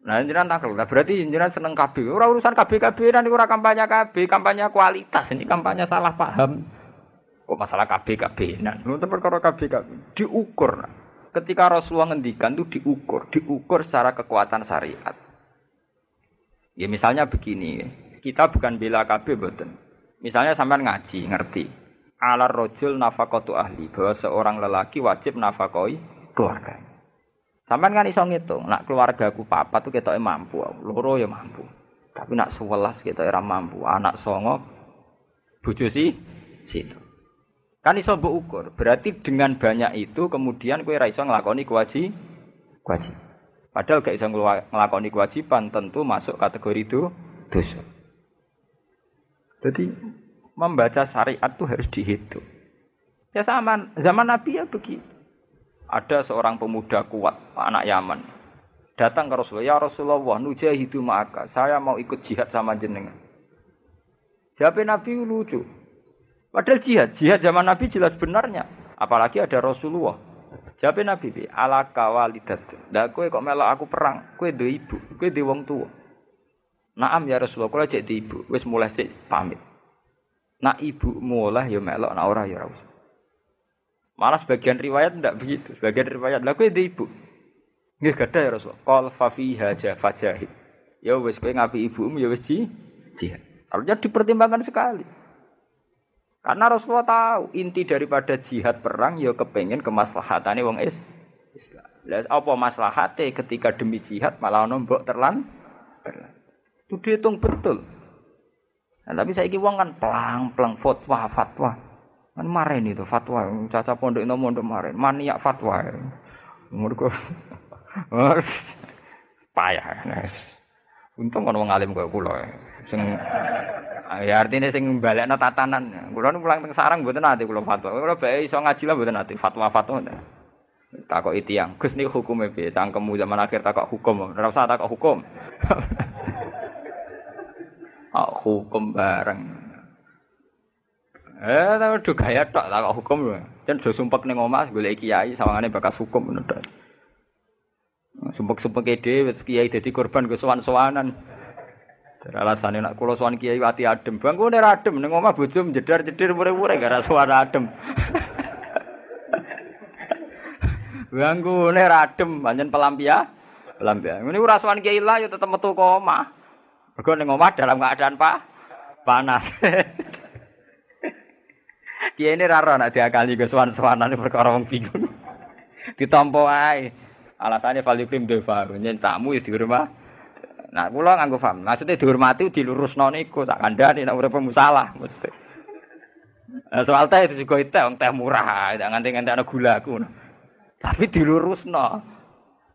Nah, jenengan takel. Nah, berarti jenengan seneng KB. Ora urusan KB KB nanti ora kampanye KB, kampanye kualitas. Ini kampanye salah paham. Kok masalah KB KB? Nah, untuk perkara KB KB diukur. Ketika Rasulullah ngendikan itu diukur, diukur secara kekuatan syariat. Ya misalnya begini, kita bukan bela KB betul. Misalnya sampean ngaji, ngerti. Alar rojul nafakotu ahli bahwa seorang lelaki wajib nafakoi keluarganya. Sampai kan iso ngitung, nak keluarga aku papa tuh kita mampu, loro ya mampu. Tapi nak sewelas kita era mampu, anak songo, bojo sih situ. Kan iso mbok ukur. Berarti dengan banyak itu kemudian kue iso ngelakoni kewajib, kewajib. Padahal gak bisa ngelakoni kewajiban tentu masuk kategori itu dosa. Jadi membaca syariat itu harus dihitung. Ya sama zaman Nabi ya begitu. Ada seorang pemuda kuat, anak Yaman. Datang ke Rasulullah, ya Rasulullah, nujahidu ma'aka. Saya mau ikut jihad sama jenengan. Jawab Nabi lucu. Padahal jihad, jihad zaman Nabi jelas benarnya. Apalagi ada Rasulullah. Jawab Nabi bi, ala kawalidat. Lah kowe kok melok aku perang, kowe duwe ibu, kowe duwe wong tua. Naam ya Rasulullah, kula cek di ibu, wis mulai sik pamit. Nak ibu mulai ya melok, nak ora ya usah. Malah sebagian riwayat tidak begitu. Sebagian riwayat kowe di ibu. Nggih gadah ya Rasul. Qal fa fiha. Ya wis kowe ngapi ibumu ya wis ji jihad. Harusnya dipertimbangkan sekali. Karena Rasulullah tahu inti daripada jihad perang ya kepengen kemaslahatane wong is Islam. Lah apa maslahate ketika demi jihad malah nombok terlan? terlan. Itu dihitung betul. Nah, tapi saya wong kan pelang-pelang fatwa fatwa. Kan maren itu fatwa, caca pondok itu mondok maren, maniak fatwa. Mergo payah, nes. Untung kan wong alim kaya kula. Sing ya artinya sing balekno tatanan. Kula nu pulang teng sarang mboten ate kula fatwa. Kula bae iso ngaji lah mboten ate fatwa-fatwa. Takok yang, Gus niku hukume piye? Cangkemmu zaman akhir takok hukum. Ora usah takok hukum. hukum bareng. Eh, tapi do gaya lah kok hukum lho. Jan do sumpek ning omah golek kiai sawangane bakas hukum ngono tok. Sumpek-sumpek dhewe kiai dadi korban go sowan-sowanan. Jadi alasannya nak kulo sowan kiai ati adem. Bang gue adem ning omah bojo jedar-jedir mure-mure gara sowan adem. Bang gue adem pancen pelampia. Pelampia. Ini ora kiai lah ya tetep metu ke omah. Mergo omah dalam keadaan pa panas. Kiai ini raro nak diakali ke sowan-sowanan perkara wong bingung. Ditampa ae. Alasannya valikrim deva, nyen tamu ya di rumah. Nah, kula nganggo paham. Maksudnya dihormati dilurusno niku tak kandhani nek urip musalah maksudnya. Nah, soal teh itu juga itu, teh murah, tidak nganti-nganti gula aku. Tapi dilurusno.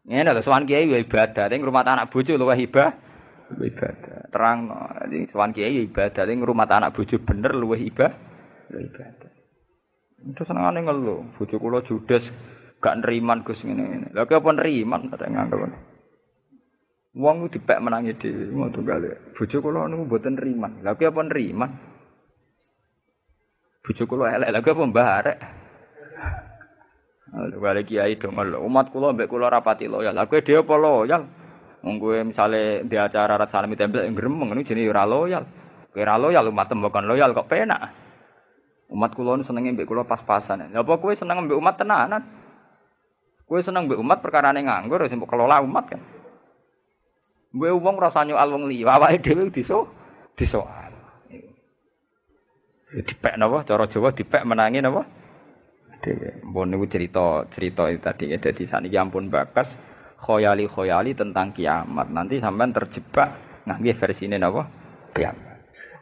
Ngene lho, sowan kiai ya ibadah, ning rumah anak bojo luwih ibadah. Ibadah. Terang no. Sowan kiai ya ibadah, ning rumah anak bojo bener luwih ibadah. Luwih ibadah. Terus senengane ngeluh, bojo kula judes gak neriman Gus ngene ngene. Lah apa neriman kata nganggep. Wong ku dipek menangi dhewe ngono gale. Bojo kula niku mboten neriman. Lah apa neriman? Bojo kula elek lha apa mbarek. Lalu kiai dong umat kula mbek kula rapati loyal. Lah dhewe apa loyal? Wong misale di acara rat salami tempel gremeng niku jenenge ora loyal. Kowe ora loyal umat tembakan loyal kok penak. Umat kula senenge mbek kula pas-pasan. Lha apa kowe seneng mbek umat tenanan? Kowe seneng mbek umat perkarane nganggur sing kelola umat kan. Kowe wong rasa nyual wong liya, awake dhewe diso disoal. Dipek napa cara Jawa dipek menangi napa? Dhewe. Mbon niku cerita cerita itu tadi ya dadi saniki ampun bakas khoyali khoyali tentang kiamat. Nanti sampean terjebak ngangge versine napa? Kiamat.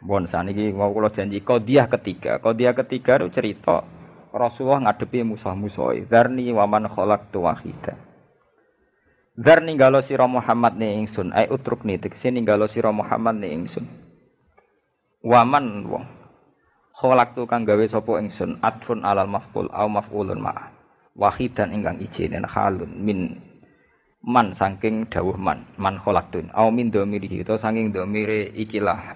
Bon saniki mau kula janji qadiyah ketiga. Qadiyah ketiga itu cerita Rasulullah ngadepi musuh-musuh. Dzarni wa man khalaqtu wahida. Dzarni galo sira Muhammad ne ingsun, ai utrukni tekse ninggalo sira Muhammad ne ingsun. Waman wong khalaqtu kang gawe sapa ingsun atfun alal maf'ul au maf'ulun ma. Wahidan ingkang ijine halun min man saking dawuh man man khalaqtun au min domiri utawa saking domire ikilah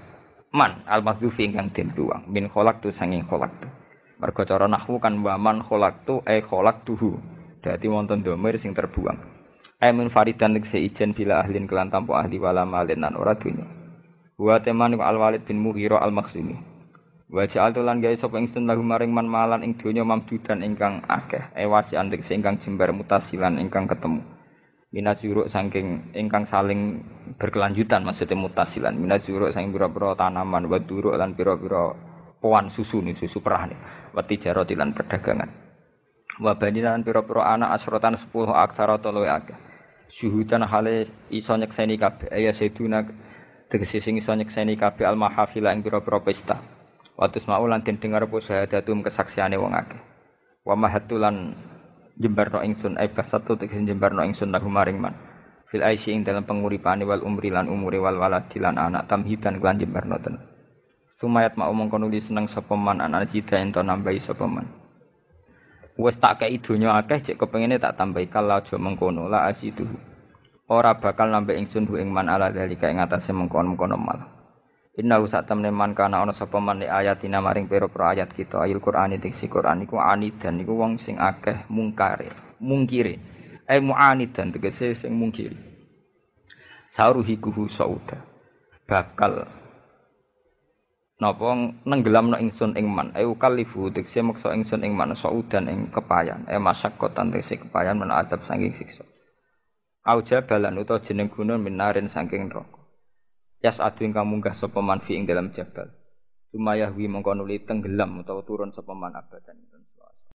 man al mahzufi ingkang den buang min kholak tu sanging kholak tu mergo cara nahwu kan wa man kholak tu e kholak tuhu dadi wonten domir sing terbuang. E min faridan se ijen bila ahlin kelan tanpa ahli wala malin nan ora dunya wa teman al walid bin mughira al maksumi wa ja'al lan gawe sapa ingsun lahu maring man malan ing donya mamdudan ingkang akeh. E wasi antik ingkang jembar mutasilan ingkang ketemu minas yuruk saking ingkang saling berkelanjutan maksudnya mutasilan minas yuruk saking pira-pira tanaman wa duruk lan pira-pira poan susu nih susu perah nih wa tijarati lan perdagangan. Wa bani lan pira-pira anak asrotan 10 aksara to luwe akeh. Syuhudan hale iso nyekseni kabeh. Ya seduna tegese sing iso nyekseni kabeh al mahafila ing pira-pira pesta. Wa tusma'u lan den dengar apa syahadatum kesaksiane wong akeh. Wa mahatulan jembarno ingsun ai basatu tegese jembarno ingsun lahu maring man. Fil aisy ing dalam penguripane wal umri lan umure wal waladi lan anak tamhidan lan jembarnoten sumayat mau mongko nuli seneng sapa man anak jida ento nambahi sapa man. Wis tak kei donya akeh cek kepengine tak tambahi kala aja mengkono la asidu ora bakal nambah ingsun hu ing man ala dalika ing atase mengkon-mengkono mal Inna sak temne man kana ana sapa man ayatina maring pira-pira ayat kita. Ayat Qur'an tiksi Qur'an iku anidan iku wong sing akeh mungkare mungkire. Ai mu'anidan tegese sing mungkiri. Sauruhikuhu sauda. Bakal napa nenggelamno ingsun ing man. Ayu kalifu tegese maksa ingsun ing man saudan ing kepayan. E masyaqqatan tegese kepayan men adab saking siksa. Au jabalan utawa jeneng gunung minarin saking neraka Yas adu ingkang munggah sapa man dalam jabal. Cuma yahwi mongko nuli tenggelam utawa turun sapa man abadan.